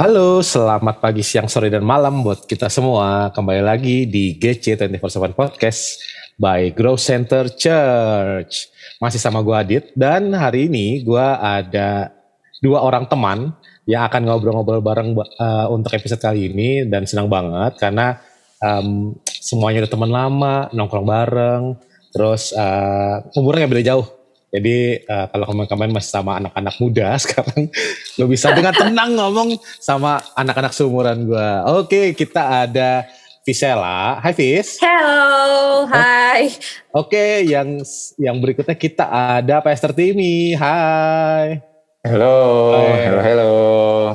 Halo, selamat pagi, siang, sore, dan malam buat kita semua. Kembali lagi di GC 24/7 Podcast by Grow Center Church. Masih sama gue Adit dan hari ini gue ada dua orang teman yang akan ngobrol-ngobrol bareng uh, untuk episode kali ini dan senang banget karena um, semuanya udah teman lama, nongkrong bareng, terus uh, umurnya beda jauh. Jadi uh, kalau kemarin-kemarin masih sama anak-anak muda, sekarang lo bisa dengan tenang ngomong sama anak-anak seumuran gue. Oke, kita ada Visela. Hai Vis. Hello, hai. Oke, yang yang berikutnya kita ada Pastor Timmy. Hai. Halo, halo, halo.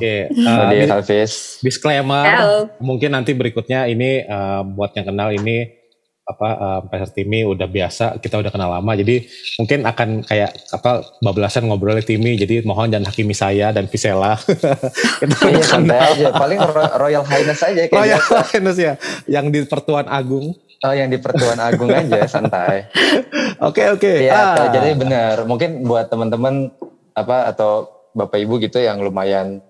Oke, uh, uh, Hafiz. Disclaimer, Hello. mungkin nanti berikutnya ini uh, buat yang kenal ini apa uh, Pastor Timmy udah biasa kita udah kenal lama jadi mungkin akan kayak apa bablasan ngobrol Timmy jadi mohon jangan hakimi saya dan Visela kita iya, santai aja paling Royal Highness aja kayak Royal biasa. Highness ya yang di Pertuan Agung Oh yang di Pertuan Agung aja santai. Oke oke. Okay, okay. Ya, ah. jadi benar. Mungkin buat teman-teman apa atau bapak ibu gitu yang lumayan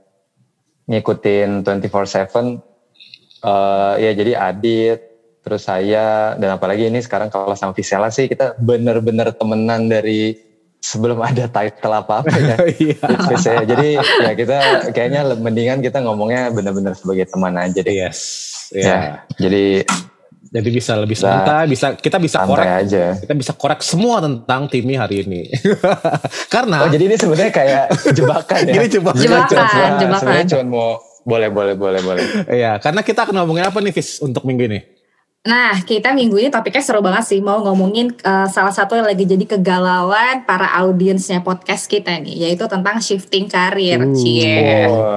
ngikutin 24/7 uh, ya jadi Adit terus saya dan apalagi ini sekarang kalau sama Visela sih kita bener-bener temenan dari sebelum ada title apa apa ya. iya. Jadi ya kita kayaknya mendingan kita ngomongnya bener-bener sebagai teman aja deh. Yes. Yeah. Ya. Jadi jadi bisa lebih santai, bisa kita bisa korek aja. Kita bisa korek semua tentang Timmy hari ini. Karena Oh, jadi ini sebenarnya kayak jebakan ya. Ini jebakan. Jebakan, jebakan. Sebenarnya cuma mau boleh boleh boleh boleh. Iya, karena kita akan ngomongin apa nih Vis untuk minggu ini? Nah, kita minggu ini topiknya seru banget sih. Mau ngomongin uh, salah satu yang lagi jadi kegalauan para audiensnya podcast kita nih, yaitu tentang shifting karir. Uh, Cie. Wow.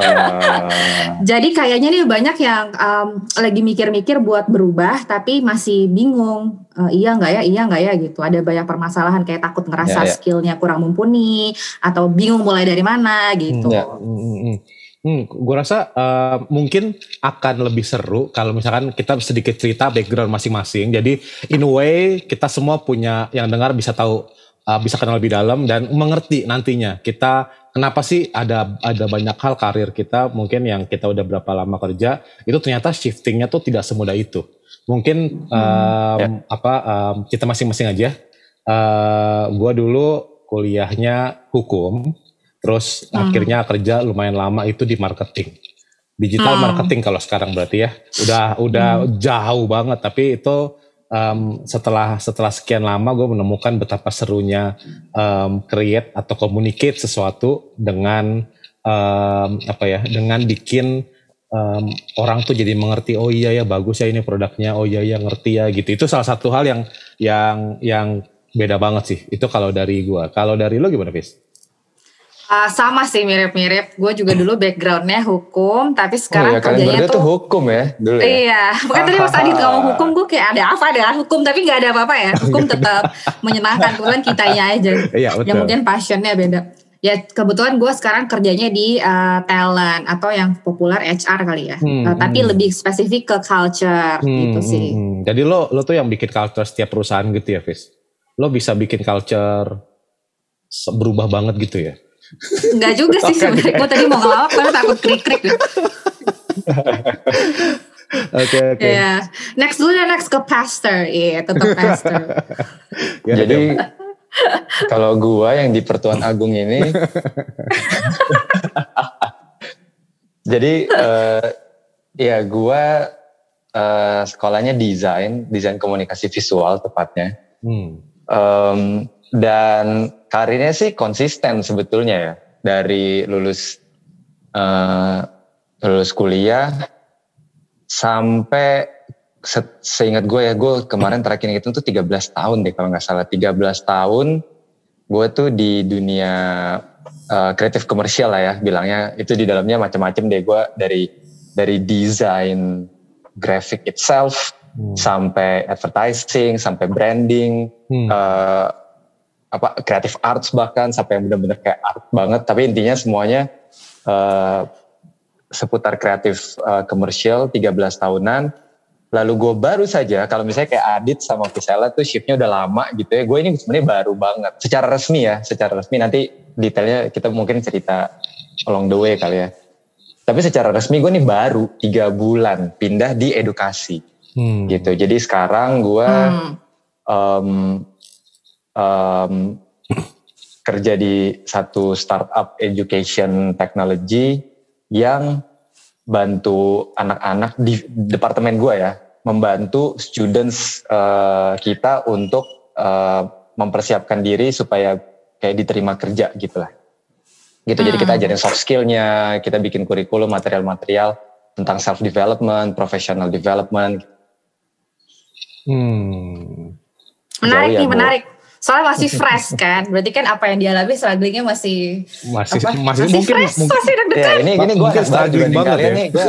jadi kayaknya nih banyak yang um, lagi mikir-mikir buat berubah, tapi masih bingung. Uh, iya nggak ya, iya nggak ya gitu. Ada banyak permasalahan kayak takut ngerasa ya, ya. skillnya kurang mumpuni, atau bingung mulai dari mana gitu. Ya. Hmm, gue rasa uh, mungkin akan lebih seru kalau misalkan kita sedikit cerita background masing-masing. Jadi in a way kita semua punya yang dengar bisa tahu uh, bisa kenal lebih dalam dan mengerti nantinya kita kenapa sih ada ada banyak hal karir kita mungkin yang kita udah berapa lama kerja itu ternyata shiftingnya tuh tidak semudah itu. Mungkin um, hmm, ya. apa um, kita masing-masing aja. Uh, gue dulu kuliahnya hukum Terus hmm. akhirnya kerja lumayan lama itu di marketing. Digital hmm. marketing kalau sekarang berarti ya. Udah udah hmm. jauh banget tapi itu um, setelah setelah sekian lama gue menemukan betapa serunya um, create atau communicate sesuatu dengan um, apa ya dengan bikin um, orang tuh jadi mengerti oh iya ya bagus ya ini produknya oh iya ya ngerti ya gitu itu salah satu hal yang yang yang beda banget sih itu kalau dari gue kalau dari lo gimana Fis? Uh, sama sih mirip-mirip. Gue juga dulu backgroundnya hukum, tapi sekarang oh, iya, kerjanya tuh, tuh hukum ya dulu. Ya? Iya, bukan tadi pas Adit ngomong hukum, gue kayak ada apa dengan hukum, tapi nggak ada apa-apa ya. Hukum tetap menyenangkan, kebetulan kitanya aja. Iya, betul. Yang mungkin passionnya beda. Ya kebetulan gue sekarang kerjanya di uh, talent atau yang populer HR kali ya. Hmm, uh, tapi hmm. lebih spesifik ke culture hmm, gitu sih. Hmm, hmm. Jadi lo lo tuh yang bikin culture setiap perusahaan gitu ya, Fis? Lo bisa bikin culture berubah banget gitu ya? Enggak juga sih sebenarnya. Gue tadi mau ngelawak karena takut krik-krik. Oke oke. Ya. Next dulu ya next ke pastor. Iya, yeah, tetap pastor. Jadi kalau gua yang di Pertuan Agung ini Jadi uh, ya gua uh, sekolahnya desain, desain komunikasi visual tepatnya. Hmm. Um, dan karirnya sih konsisten sebetulnya ya dari lulus uh, lulus kuliah sampai se seingat gue ya gue kemarin terakhir itu tuh 13 tahun deh kalau nggak salah 13 tahun gue tuh di dunia uh, kreatif komersial lah ya bilangnya itu di dalamnya macam-macam deh gue dari dari desain graphic itself hmm. sampai advertising sampai branding hmm. uh, apa kreatif arts bahkan sampai yang benar-benar kayak art banget. Tapi intinya semuanya uh, seputar kreatif uh, komersial 13 tahunan. Lalu gue baru saja kalau misalnya kayak Adit sama Visela tuh shiftnya udah lama gitu ya. Gue ini sebenarnya baru banget. Secara resmi ya secara resmi. Nanti detailnya kita mungkin cerita along the way kali ya. Tapi secara resmi gue nih baru tiga bulan pindah di edukasi. Hmm. gitu. Jadi sekarang gue hmm. um, um, kerja di satu startup education technology yang bantu anak-anak di departemen gue ya membantu students uh, kita untuk uh, mempersiapkan diri supaya kayak diterima kerja gitu lah gitu. Hmm. Jadi kita hmm. ajarin soft skillnya, kita bikin kurikulum, material-material tentang self development, professional development. Hmm. Menarik ya, nih, menarik. Soalnya masih fresh kan, berarti kan apa yang dialami strugglingnya masih masih apa? masih, masih mungkin fresh, mungkin, masih deg-degan. Ya, ini ini gue struggling banget ya. Nih, gua,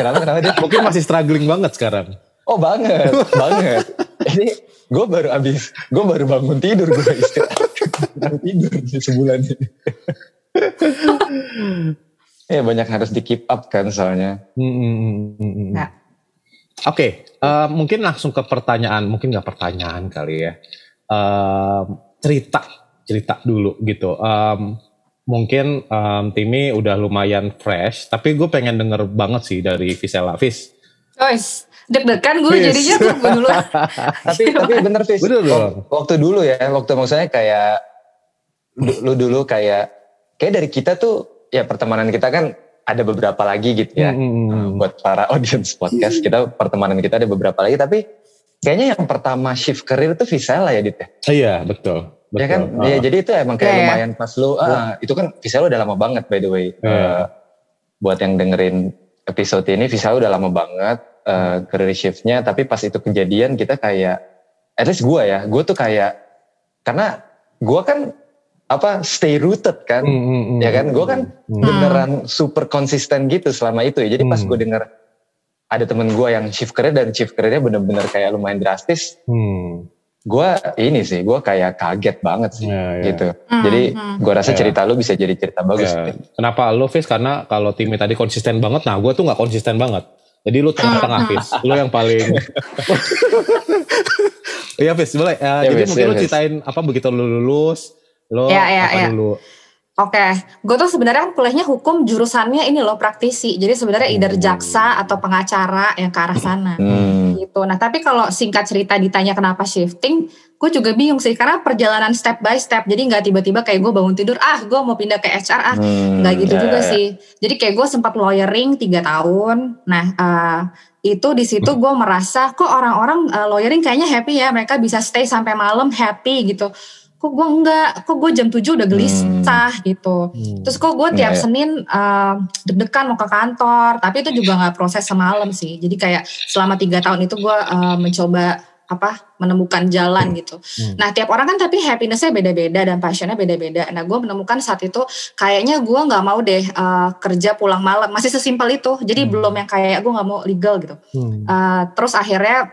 kenapa kenapa dia? Mungkin masih struggling banget sekarang. Oh banget, banget. Ini gue baru abis, gue baru bangun tidur gue istirahat tidur sebulan ini. ya banyak harus di keep up kan soalnya. Hmm, hmm, hmm, nah. Oke, okay, uh, mungkin langsung ke pertanyaan, mungkin nggak pertanyaan kali ya. Uh, cerita, cerita dulu gitu. Um, mungkin um, Timi udah lumayan fresh, tapi gue pengen denger banget sih dari Visela. Vis. Guys, deg-degan gue jadinya tuh dulu. tapi tapi bener Vis. Bener Waktu dulu ya, waktu maksudnya kayak lu dulu kayak kayak dari kita tuh ya pertemanan kita kan ada beberapa lagi gitu ya hmm. buat para audience podcast kita pertemanan kita ada beberapa lagi tapi kayaknya yang pertama shift karir itu Visela ya Dit ya iya betul Betul. Ya kan, uh. ya jadi itu emang kayak yeah, iya. lumayan pas lu, ah, itu kan Visela udah lama banget by the way. Yeah. Uh, buat yang dengerin episode ini Visela udah lama banget uh, career shiftnya, tapi pas itu kejadian kita kayak, at least gue ya, gue tuh kayak, karena gue kan apa stay rooted kan, mm, mm, ya kan? Gue kan mm. beneran super konsisten gitu selama itu ya. Jadi pas gue denger ada temen gue yang shift career dan shift careernya bener-bener kayak lumayan drastis. Mm. Gue ini sih, gue kayak kaget banget sih yeah, yeah. gitu. Mm, Jadi gue rasa yeah. cerita lu bisa jadi cerita bagus. Yeah. Kenapa lu Fis? Karena kalau timnya tadi konsisten banget, nah gue tuh nggak konsisten banget. Jadi lu tengah-tengah Fis. Lu yang paling Iya Fis, boleh. Uh, ya, jadi Fis, mungkin ya, lu ceritain apa begitu lu lulus, Lo ya, ya, apa ya. dulu? Oke, okay. gue tuh sebenarnya kuliahnya hukum jurusannya ini loh praktisi. Jadi sebenarnya either hmm. jaksa atau pengacara yang ke arah sana. Hmm. Gitu. Nah tapi kalau singkat cerita ditanya kenapa shifting, gue juga bingung sih karena perjalanan step by step. Jadi nggak tiba-tiba kayak gue bangun tidur, ah gue mau pindah ke HR ah, hmm, nggak gitu yeah. juga ya. sih. Jadi kayak gue sempat lawyering tiga tahun. Nah uh, itu di situ gue merasa kok orang-orang uh, lawyering kayaknya happy ya, mereka bisa stay sampai malam happy gitu kok gue enggak, kok gue jam 7 udah gelisah hmm. gitu. Hmm. Terus kok gue tiap yeah, Senin uh, deg-degan mau ke kantor, tapi itu juga nggak proses semalam sih. Jadi kayak selama tiga tahun itu gue uh, mencoba apa menemukan jalan hmm. gitu. Hmm. Nah tiap orang kan tapi happinessnya beda-beda dan passionnya beda-beda. Nah gue menemukan saat itu kayaknya gue nggak mau deh uh, kerja pulang malam. Masih sesimpel itu. Jadi hmm. belum yang kayak gue nggak mau legal gitu. Hmm. Uh, terus akhirnya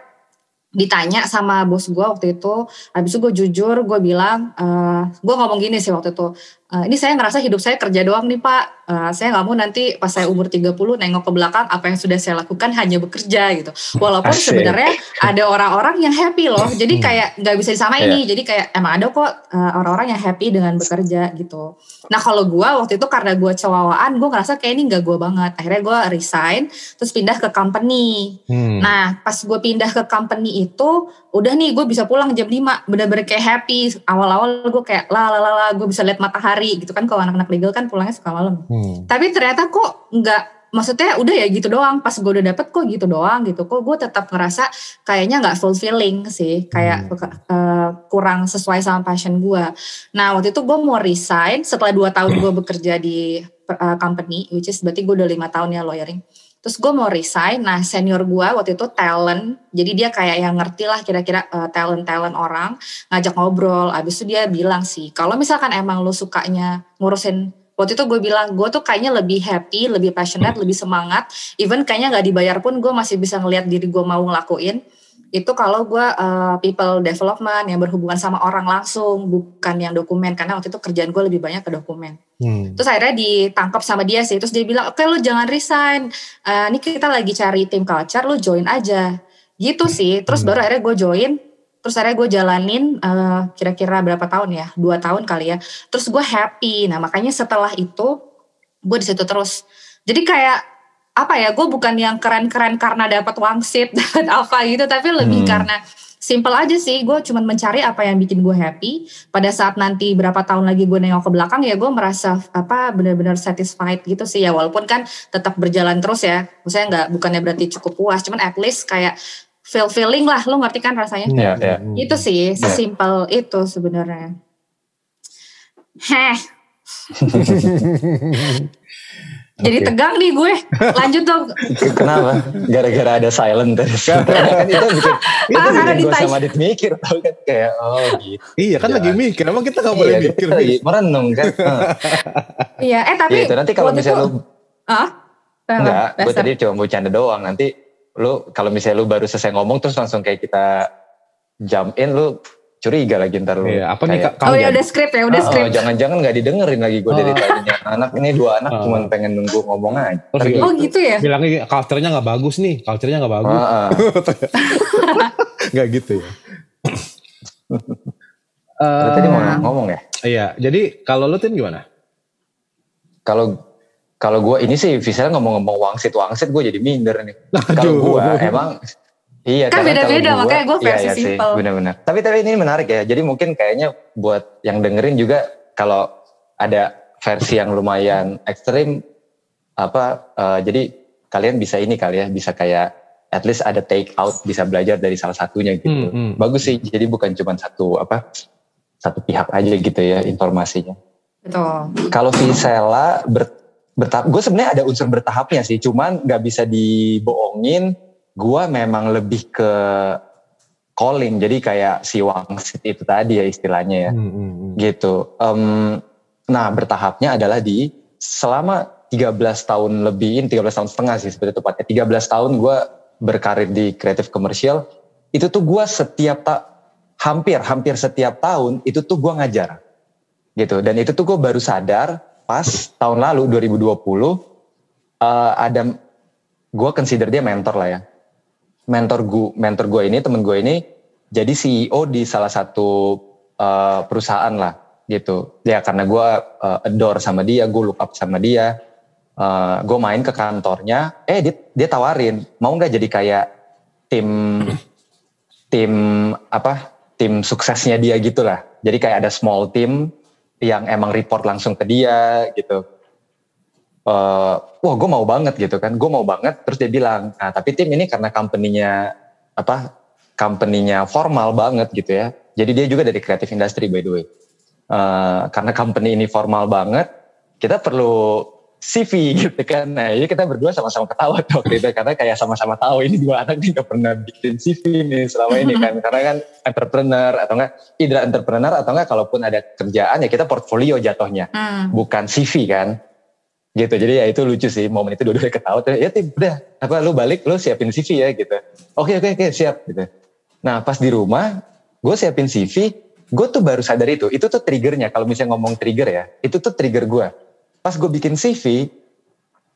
ditanya sama bos gue waktu itu, habis itu gue jujur, gue bilang, uh, gue ngomong gini sih waktu itu, uh, ini saya ngerasa hidup saya kerja doang nih pak, uh, saya nggak mau nanti pas saya umur 30 nengok ke belakang apa yang sudah saya lakukan hanya bekerja gitu. Walaupun sebenarnya ada orang-orang yang happy loh, jadi hmm. kayak nggak bisa disamain yeah. nih, jadi kayak emang ada kok uh, orang-orang yang happy dengan bekerja gitu. Nah kalau gue waktu itu karena gue cewawaan, gue ngerasa kayak ini nggak gue banget. Akhirnya gue resign, terus pindah ke company. Hmm. Nah pas gue pindah ke company itu, udah nih gue bisa pulang jam 5, bener-bener kayak happy. Awal-awal gue kayak la la la, gue bisa lihat matahari hari gitu kan kalau anak-anak legal kan pulangnya suka malam. Hmm. Tapi ternyata kok nggak maksudnya udah ya gitu doang pas gue udah dapet kok gitu doang gitu kok gue tetap ngerasa kayaknya nggak fulfilling sih kayak hmm. uh, kurang sesuai sama passion gue nah waktu itu gue mau resign setelah dua tahun gue bekerja di uh, company which is berarti gue udah lima tahun ya lawyering Terus gue mau resign, nah senior gue waktu itu talent, jadi dia kayak yang ngerti lah kira-kira uh, talent-talent orang, ngajak ngobrol, abis itu dia bilang sih, kalau misalkan emang lo sukanya ngurusin, waktu itu gue bilang, gue tuh kayaknya lebih happy, lebih passionate, lebih semangat, even kayaknya gak dibayar pun gue masih bisa ngeliat diri gue mau ngelakuin, itu kalau gue uh, people development yang berhubungan sama orang langsung bukan yang dokumen. Karena waktu itu kerjaan gue lebih banyak ke dokumen. Hmm. terus akhirnya ditangkap sama dia sih. Terus dia bilang oke okay, lu jangan resign. Uh, ini kita lagi cari tim culture lu join aja. Gitu sih. Terus hmm. baru akhirnya gue join. Terus akhirnya gue jalanin uh, kira-kira berapa tahun ya? Dua tahun kali ya. Terus gue happy. Nah makanya setelah itu gue di situ terus. Jadi kayak apa ya? Gue bukan yang keren-keren karena dapat wangsit, dapat apa gitu, tapi lebih Hmm. karena simple aja sih. Gue cuma mencari apa yang bikin gue happy. Pada saat nanti berapa tahun lagi gue nengok ke belakang ya gue merasa apa benar-benar satisfied gitu sih ya. Walaupun kan tetap berjalan terus ya. Maksudnya nggak bukannya berarti cukup puas, cuman at least kayak feel feeling lah. Lo ngerti kan rasanya? Iya, iya. Hmm. Itu sih sesimpel itu sebenarnya. Heh, jadi tegang nih gue. Lanjut dong. Kenapa? Gara-gara ada silent tadi. kan itu bikin, itu Ah, karena bikin gue sama Adit mikir tau kan kayak oh gitu. Iya kan Iya. lagi mikir, emang kita gak boleh Iya, mikir. kita lagi merenung kan. Iya, eh tapi Gitu. Nanti kalau misalnya itu- lu ah, enggak, gue Dasar. tadi cuma bercanda doang. Nanti lu kalau misalnya lu baru selesai ngomong terus langsung kayak kita jump in, lu curiga lagi ntar lu. Iya, apa nih kayak, Kak? Oh ya udah skrip ya, udah "Ah, skrip. oh, jangan-jangan nggak didengerin lagi gue dari Oh. tadinya anak ini dua anak Oh. cuma pengen nunggu ngomong aja. Terus Ntar gitu. Oh gitu ya. bilangnya culture-nya gak bagus nih, culture-nya gak bagus. Heeh. Gak gitu ya. Lu tadi mau Ah. ngomong ya? Iya, jadi kalau lu Tin gimana? Kalau kalau gue ini sih misalnya ngomong-ngomong wangsit wangsit gue jadi minder nih. Kalau gue emang iya Kan karena beda-beda, makanya iya, versi iya sih, simple. Benar-benar. Tapi tapi ini menarik ya. Jadi mungkin kayaknya buat yang dengerin juga kalau ada versi yang lumayan ekstrim apa eh, jadi kalian bisa ini kali ya bisa kayak at least ada take out bisa belajar dari salah satunya gitu. Hmm, hmm. Bagus sih. Jadi bukan cuma satu apa satu pihak aja gitu ya informasinya. Betul. Kalau Visela ber, bertahap, gue sebenarnya ada unsur bertahapnya sih, cuman nggak bisa dibohongin. Gue memang lebih ke calling, jadi kayak si wangsit itu tadi ya istilahnya ya, Hmm, hmm, hmm. gitu. Em, nah bertahapnya adalah di selama 13 tahun lebihin, 13 tahun setengah sih seperti tepatnya. 13 tahun gue berkarir di kreatif komersial, itu tuh gue setiap tak hampir hampir setiap tahun itu tuh gue ngajar gitu dan itu tuh gue baru sadar pas tahun lalu 2020 eh, ada gue consider dia mentor lah ya mentor gue mentor gue ini temen gue ini jadi CEO di salah satu eh, perusahaan lah gitu. Ya karena gue eh, adore sama dia gue look up sama dia Eh, gue main ke kantornya eh dia, dia tawarin mau nggak jadi kayak tim tim apa tim suksesnya dia gitulah jadi kayak ada small team yang emang report langsung ke dia gitu Eh, wah gue mau banget gitu kan. Gue mau banget terus dia bilang nah tapi tim ini karena company-nya apa company-nya formal banget gitu ya. Jadi dia juga dari creative industry by the way. Eh, karena company ini formal banget kita perlu CV gitu kan. Nah ini kita berdua sama-sama ketawa tuh waktu itu karena kayak sama-sama tahu ini dua anak nih gak pernah bikin CV nih selama ini kan. Karena kan entrepreneur atau enggak either entrepreneur atau enggak kalaupun ada kerjaan ya kita portfolio jatuhnya. Hmm. bukan CV kan gitu. Jadi ya itu lucu sih momen itu dua-duanya ketawa tuh ya tim udah apa lu balik lu siapin CV ya gitu. Oke oke oke siap gitu. Nah pas di rumah gue siapin CV gue tuh baru sadar itu itu tuh triggernya. Kalau misalnya ngomong trigger ya itu tuh trigger gue pas gue bikin CV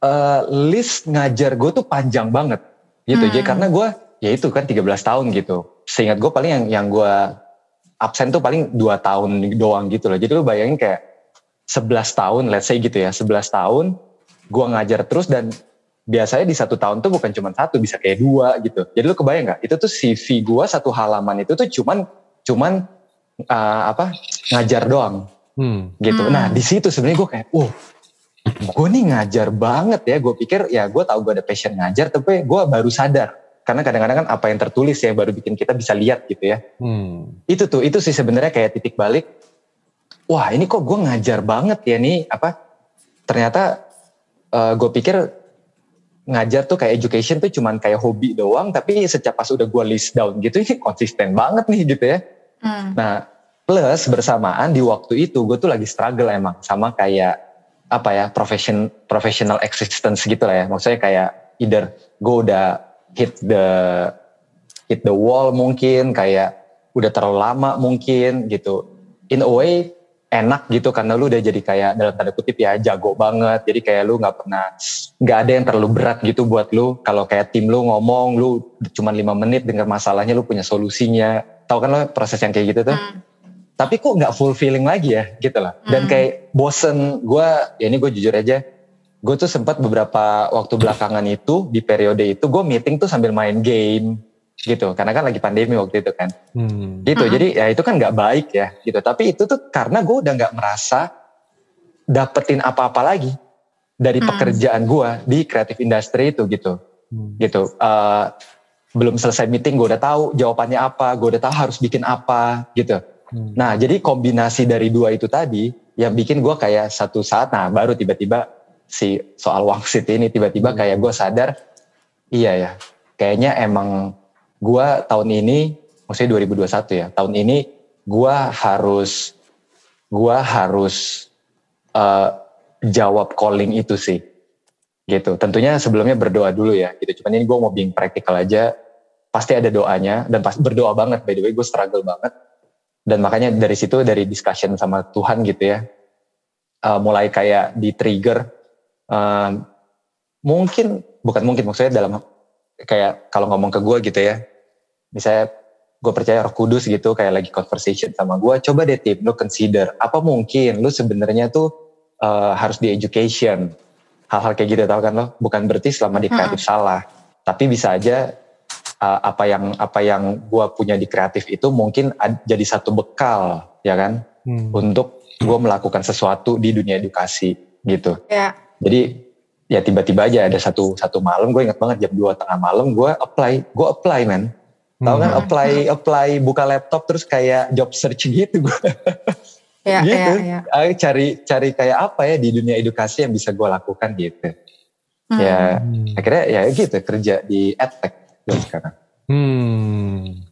eh, list ngajar gue tuh panjang banget gitu. Hmm. jadi karena gue ya itu kan 13 tahun gitu. Seingat gue paling yang yang gue absen tuh paling dua tahun doang gitu loh. Jadi lu bayangin kayak 11 tahun let's say gitu ya 11 tahun gue ngajar terus dan biasanya di satu tahun tuh bukan cuma satu bisa kayak dua gitu jadi lu kebayang nggak itu tuh CV gue satu halaman itu tuh cuman cuman uh, apa ngajar doang Hmm. gitu. Hmm. Nah di situ sebenarnya gue kayak, wow, gue nih ngajar banget ya. Gue pikir ya gue tahu gue ada passion ngajar, tapi gue baru sadar karena kadang-kadang kan apa yang tertulis ya baru bikin kita bisa lihat gitu ya. Hmm. Itu tuh itu sih sebenarnya kayak titik balik. Wah ini kok gue ngajar banget ya nih apa? Ternyata gue pikir ngajar tuh kayak education tuh cuman kayak hobi doang, tapi setiap pas udah gue list down gitu ini konsisten banget nih gitu ya. Hmm. Nah, plus bersamaan di waktu itu gue tuh lagi struggle emang sama kayak apa ya profession professional existence gitu lah ya. Maksudnya kayak either gue udah hit the hit the wall mungkin kayak udah terlalu lama mungkin gitu. In a way enak gitu karena lu udah jadi kayak dalam tanda kutip ya jago banget. Jadi kayak lu nggak pernah nggak ada yang terlalu berat gitu buat lu. Kalau kayak tim lu ngomong lu cuma lima menit dengar masalahnya lu punya solusinya. Tahu kan lo proses yang kayak gitu tuh Hmm. tapi kok nggak fulfilling lagi ya gitu lah dan Hmm. kayak bosen gue ya ini gue jujur aja gue tuh sempat beberapa waktu belakangan itu di periode itu gue meeting tuh sambil main game gitu karena kan lagi pandemi waktu itu kan hmm. gitu uh-huh. jadi ya itu kan nggak baik ya gitu tapi itu tuh karena gue udah nggak merasa dapetin apa-apa lagi dari hmm. pekerjaan gue di kreatif industri itu gitu hmm. gitu uh, belum selesai meeting gue udah tahu jawabannya apa gue udah tahu harus bikin apa gitu hmm. nah jadi kombinasi dari dua itu tadi yang bikin gue kayak satu saat nah baru tiba-tiba si soal wangsit ini tiba-tiba hmm. kayak gue sadar iya ya kayaknya emang gue tahun ini maksudnya 2021 ya tahun ini gue harus gue harus uh, jawab calling itu sih. Gitu. Tentunya sebelumnya berdoa dulu ya gitu. Cuman ini gue mau being praktikal aja. Pasti ada doanya dan pas berdoa banget by the way gue struggle banget. Dan makanya dari situ dari discussion sama Tuhan gitu ya uh, mulai kayak di trigger uh, mungkin bukan mungkin maksudnya dalam kayak kalau ngomong ke gue gitu ya misalnya gue percaya roh kudus gitu kayak lagi conversation sama gue coba deh tip lu consider apa mungkin lu sebenarnya tuh uh, harus di education? Hal-hal kayak gitu tau kan lo? Bukan berarti selama di kreatif hmm. salah tapi bisa aja uh, apa yang apa yang gue punya di kreatif itu mungkin ad, jadi satu bekal ya kan? Hmm. untuk gue melakukan sesuatu di dunia edukasi gitu. Ya. Jadi ya tiba-tiba aja ada satu satu malam gue ingat banget jam dua tengah malam gue apply gue apply man tahu kan hmm. apply apply buka laptop terus kayak job search gitu gue ya, gitu ya, ya. cari cari kayak apa ya di dunia edukasi yang bisa gue lakukan gitu hmm. ya akhirnya ya gitu kerja di edtech sekarang hmm.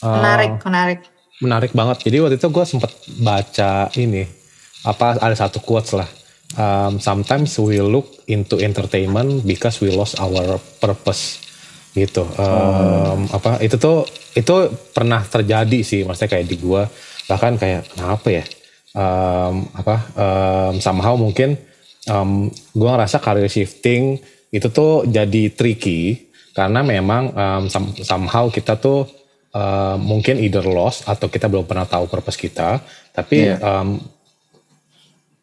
Uh, menarik menarik menarik banget jadi waktu itu gue sempat baca ini apa ada satu quotes lah um, sometimes we look into entertainment because we lost our purpose gitu um, oh. apa itu tuh itu pernah terjadi sih maksudnya kayak di gua bahkan kayak kenapa ya um, apa um, somehow mungkin um, gua ngerasa career shifting itu tuh jadi tricky karena memang um, somehow kita tuh uh, mungkin either lost atau kita belum pernah tahu purpose kita tapi yeah. um,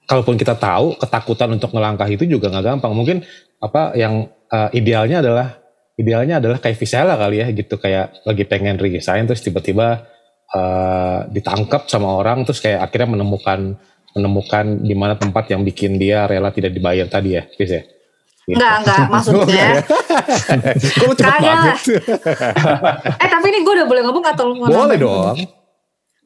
kalaupun kita tahu ketakutan untuk ngelangkah itu juga nggak gampang. Mungkin apa yang uh, idealnya adalah idealnya adalah kayak Visela kali ya gitu kayak lagi pengen resign terus tiba-tiba uh, ditangkap sama orang terus kayak akhirnya menemukan menemukan di mana tempat yang bikin dia rela tidak dibayar tadi ya, Vis ya. Gitu. Enggak, enggak maksudnya. Kok cepet banget. eh tapi ini gue udah boleh ngomong atau lu Boleh dong.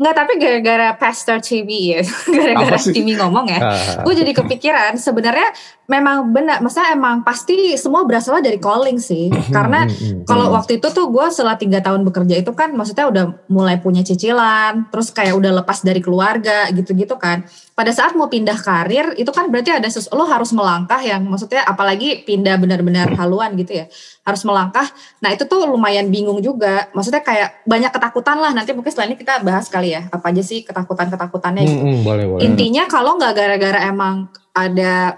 Enggak, tapi gara-gara Pastor TV ya, gara-gara Timmy ngomong ya, gue jadi kepikiran sebenarnya memang benar, maksudnya emang pasti semua berasal dari calling sih, karena kalau waktu itu tuh gue setelah tiga tahun bekerja itu kan, maksudnya udah mulai punya cicilan, terus kayak udah lepas dari keluarga gitu-gitu kan, pada saat mau pindah karir itu kan berarti ada sesuatu lo harus melangkah yang maksudnya apalagi pindah benar-benar haluan gitu ya harus melangkah nah itu tuh lumayan bingung juga maksudnya kayak banyak ketakutan lah nanti mungkin setelah ini kita bahas kali ya apa aja sih ketakutan ketakutannya gitu hmm, boleh, boleh. intinya kalau nggak gara-gara emang ada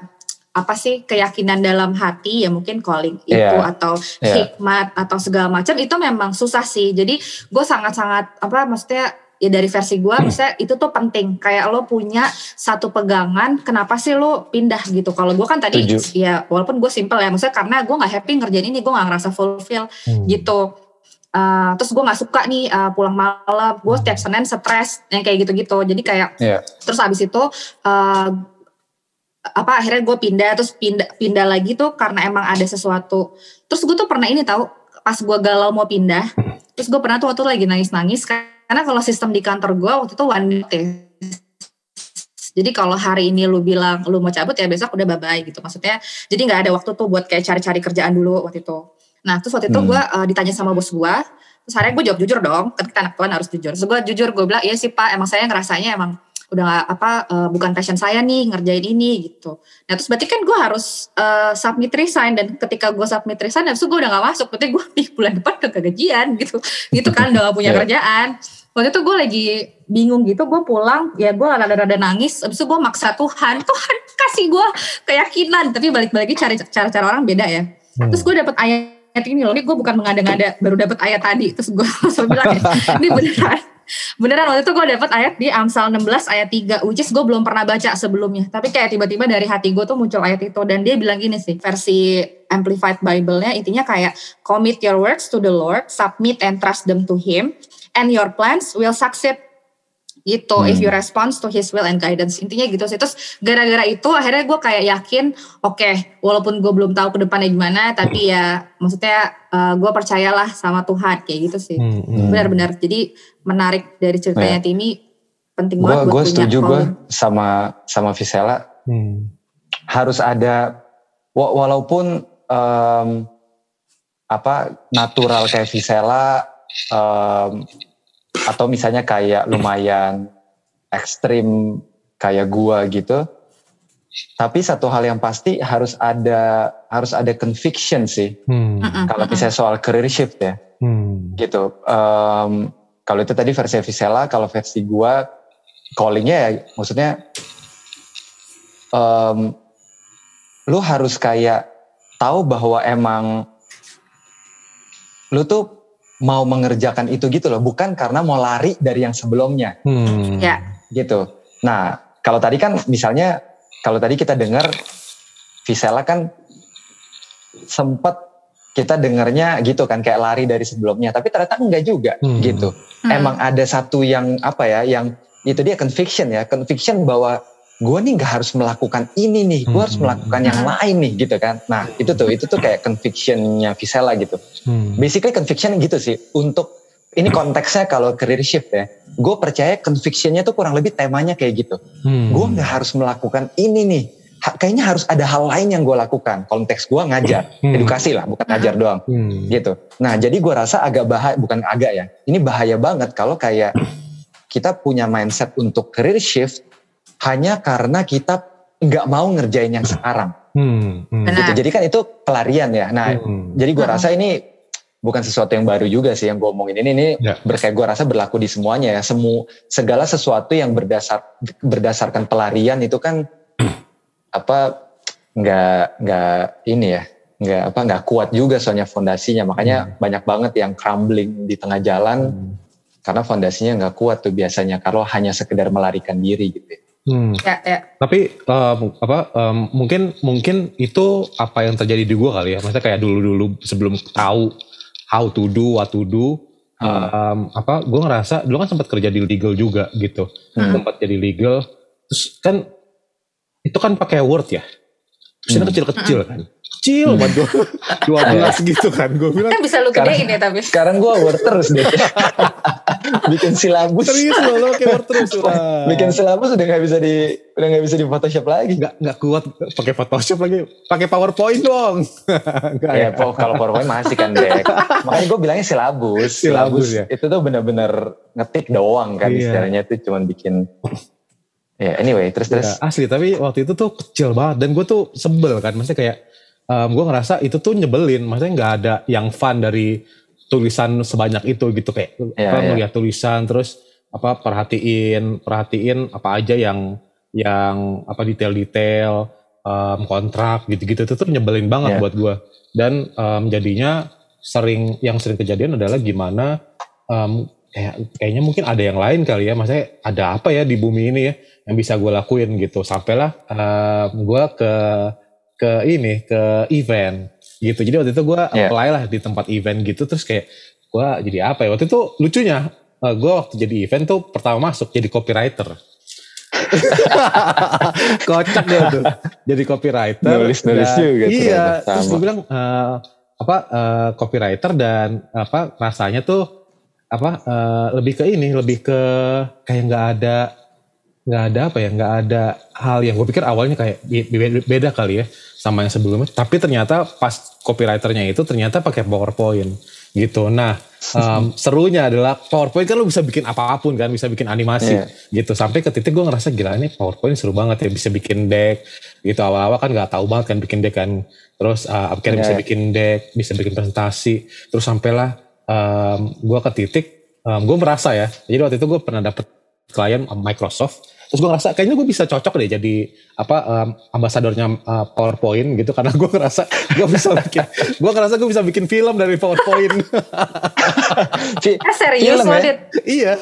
apa sih keyakinan dalam hati ya mungkin calling yeah. itu atau yeah. hikmat atau segala macam itu memang susah sih jadi gue sangat-sangat apa maksudnya ya dari versi gue hmm. misalnya itu tuh penting kayak lo punya satu pegangan kenapa sih lo pindah gitu kalau gue kan tadi Tujuh. ya walaupun gue simple ya maksudnya karena gue nggak happy ngerjain ini gue nggak ngerasa fulfill hmm. gitu Uh, terus gue nggak suka nih uh, pulang malam gue setiap hmm. senin stres yang kayak gitu-gitu jadi kayak yeah. terus abis itu uh, apa akhirnya gue pindah terus pindah pindah lagi tuh karena emang ada sesuatu terus gue tuh pernah ini tahu pas gue galau mau pindah terus gue pernah tuh waktu lagi nangis nangis kan karena kalau sistem di kantor gue waktu itu one day jadi kalau hari ini lu bilang lu mau cabut ya besok udah bye-bye gitu. Maksudnya jadi nggak ada waktu tuh buat kayak cari-cari kerjaan dulu waktu itu. Nah terus waktu itu hmm. gue uh, ditanya sama bos gue. Terus hari gue jawab jujur dong. Kan kita anak tuan harus jujur. Terus gue jujur gue bilang iya sih pak emang saya ngerasanya emang udah gak, apa uh, bukan passion saya nih ngerjain ini gitu. Nah terus berarti kan gue harus uh, submit resign dan ketika gue submit resign, habis itu gue udah gak masuk. Berarti gue di bulan depan ke gajian gitu, gitu kan udah gak punya iya. kerjaan. Waktu itu gue lagi bingung gitu, gue pulang ya gue rada-rada nangis. Habis itu gue maksa Tuhan, Tuhan kasih gue keyakinan. Tapi balik-balik cari cara-cara orang beda ya. Hmm. Terus gue dapet ayat ini loh, ini gue bukan mengada-ngada baru dapet ayat tadi. Terus gue langsung bilang ya, ini beneran Beneran waktu itu gue dapet ayat di Amsal 16 ayat 3 which is gue belum pernah baca sebelumnya. Tapi kayak tiba-tiba dari hati gue tuh muncul ayat itu dan dia bilang gini sih versi Amplified Bible-nya intinya kayak commit your works to the Lord, submit and trust them to him and your plans will succeed gitu hmm. if you respond to his will and guidance intinya gitu sih terus gara-gara itu akhirnya gue kayak yakin oke okay, walaupun gue belum tahu ke depannya gimana tapi ya maksudnya uh, gue percayalah sama Tuhan kayak gitu sih hmm, hmm. benar-benar jadi menarik dari ceritanya yeah. Timi penting gua, banget gue setuju gue sama sama Visela hmm. harus ada walaupun um, apa natural kayak Visela um, atau misalnya kayak lumayan ekstrim kayak gua gitu. Tapi satu hal yang pasti harus ada harus ada conviction sih. Hmm. kalau misalnya soal career shift ya. Hmm. gitu. Um, kalau itu tadi versi Visela kalau versi gua callingnya ya maksudnya um, lu harus kayak tahu bahwa emang lu tuh mau mengerjakan itu gitu loh, bukan karena mau lari dari yang sebelumnya. Hmm. Ya. Gitu. Nah, kalau tadi kan misalnya kalau tadi kita dengar Visela kan sempat kita dengarnya gitu kan kayak lari dari sebelumnya, tapi ternyata enggak juga hmm. gitu. Hmm. Emang ada satu yang apa ya, yang itu dia conviction ya, conviction bahwa gue nih nggak harus melakukan ini nih, gue hmm. harus melakukan yang hmm. lain nih gitu kan. Nah itu tuh itu tuh kayak convictionnya Visela gitu. Hmm. Basically conviction gitu sih. Untuk ini konteksnya kalau career shift ya, gue percaya convictionnya tuh kurang lebih temanya kayak gitu. Hmm. Gue nggak harus melakukan ini nih. Ha, kayaknya harus ada hal lain yang gue lakukan. Konteks gue ngajar, hmm. edukasi lah, bukan ngajar doang, hmm. gitu. Nah jadi gue rasa agak bahaya, bukan agak ya. Ini bahaya banget kalau kayak kita punya mindset untuk career shift hanya karena kita nggak mau ngerjain yang sekarang. Hmm, hmm. Gitu. Jadi kan itu pelarian ya. Nah, hmm. jadi gue rasa ini bukan sesuatu yang baru juga sih yang gue omongin ini. Ini ya. berkayak gue rasa berlaku di semuanya ya. Semu segala sesuatu yang berdasar berdasarkan pelarian itu kan apa nggak nggak ini ya nggak apa nggak kuat juga soalnya fondasinya. Makanya hmm. banyak banget yang crumbling di tengah jalan hmm. karena fondasinya nggak kuat tuh biasanya. Kalau hanya sekedar melarikan diri gitu. Ya. Hmm. Ya, ya. Tapi um, apa um, mungkin mungkin itu apa yang terjadi di gue kali ya. Maksudnya kayak dulu-dulu sebelum tahu how to do, what to do, hmm. um, apa gue ngerasa dulu kan sempat kerja di legal juga gitu. Hmm. Sempat jadi legal. Terus kan itu kan pakai Word ya. Terus hmm. kecil-kecil kan kecil banget gue. 12 gitu kan. Gue bilang. Kan bisa lu gedein ya tapi. Sekarang gue word terus deh. Bikin silabus. Serius lo, lo word terus lah. Bikin silabus udah gak bisa di udah gak bisa di Photoshop lagi. Gak, gak kuat pakai Photoshop lagi. Pakai PowerPoint dong. gak, ya, ya. kalau PowerPoint masih kan deh. Makanya gue bilangnya silabus. Silabus, silabus ya. Itu tuh bener-bener ngetik doang kan. Iya. Istilahnya itu cuma bikin Ya yeah, anyway terus terus. Ya, asli tapi waktu itu tuh kecil banget dan gue tuh sebel kan. Maksudnya kayak um, gue ngerasa itu tuh nyebelin maksudnya nggak ada yang fun dari tulisan sebanyak itu gitu kayak yeah, yeah. melihat tulisan terus apa perhatiin perhatiin apa aja yang yang apa detail-detail um, kontrak gitu-gitu itu tuh nyebelin banget yeah. buat gue dan um, jadinya sering yang sering kejadian adalah gimana um, kayak kayaknya mungkin ada yang lain kali ya maksudnya ada apa ya di bumi ini ya yang bisa gue lakuin gitu sampailah um, gue ke ke ini ke event gitu. Jadi waktu itu gue yeah. apply lah di tempat event gitu terus kayak gue jadi apa ya? Waktu itu lucunya uh, eh, gue waktu jadi event tuh pertama masuk jadi copywriter. Kocak dia tuh jadi copywriter nulis nulis dan, juga iya terus gue bilang uh, apa uh, copywriter dan apa rasanya tuh apa uh, lebih ke ini lebih ke kayak nggak ada nggak ada apa ya nggak ada hal yang gue pikir awalnya kayak beda kali ya sama yang sebelumnya. Tapi ternyata pas copywriternya itu ternyata pakai powerpoint gitu. Nah um, serunya adalah powerpoint kan lo bisa bikin apa pun kan bisa bikin animasi yeah. gitu. Sampai ke titik gue ngerasa gila ini powerpoint seru banget ya bisa bikin deck. Gitu awal-awal kan nggak tahu banget kan bikin deck kan. Terus uh, akhirnya yeah. bisa bikin deck bisa bikin presentasi. Terus sampailah um, gue ke titik um, gue merasa ya. Jadi waktu itu gue pernah dapet klien Microsoft terus gue ngerasa kayaknya gue bisa cocok deh jadi apa um, ambasadornya uh, PowerPoint gitu karena gue ngerasa gue bisa bikin gue ngerasa gue bisa bikin film dari PowerPoint. eh, serius film, ya? iya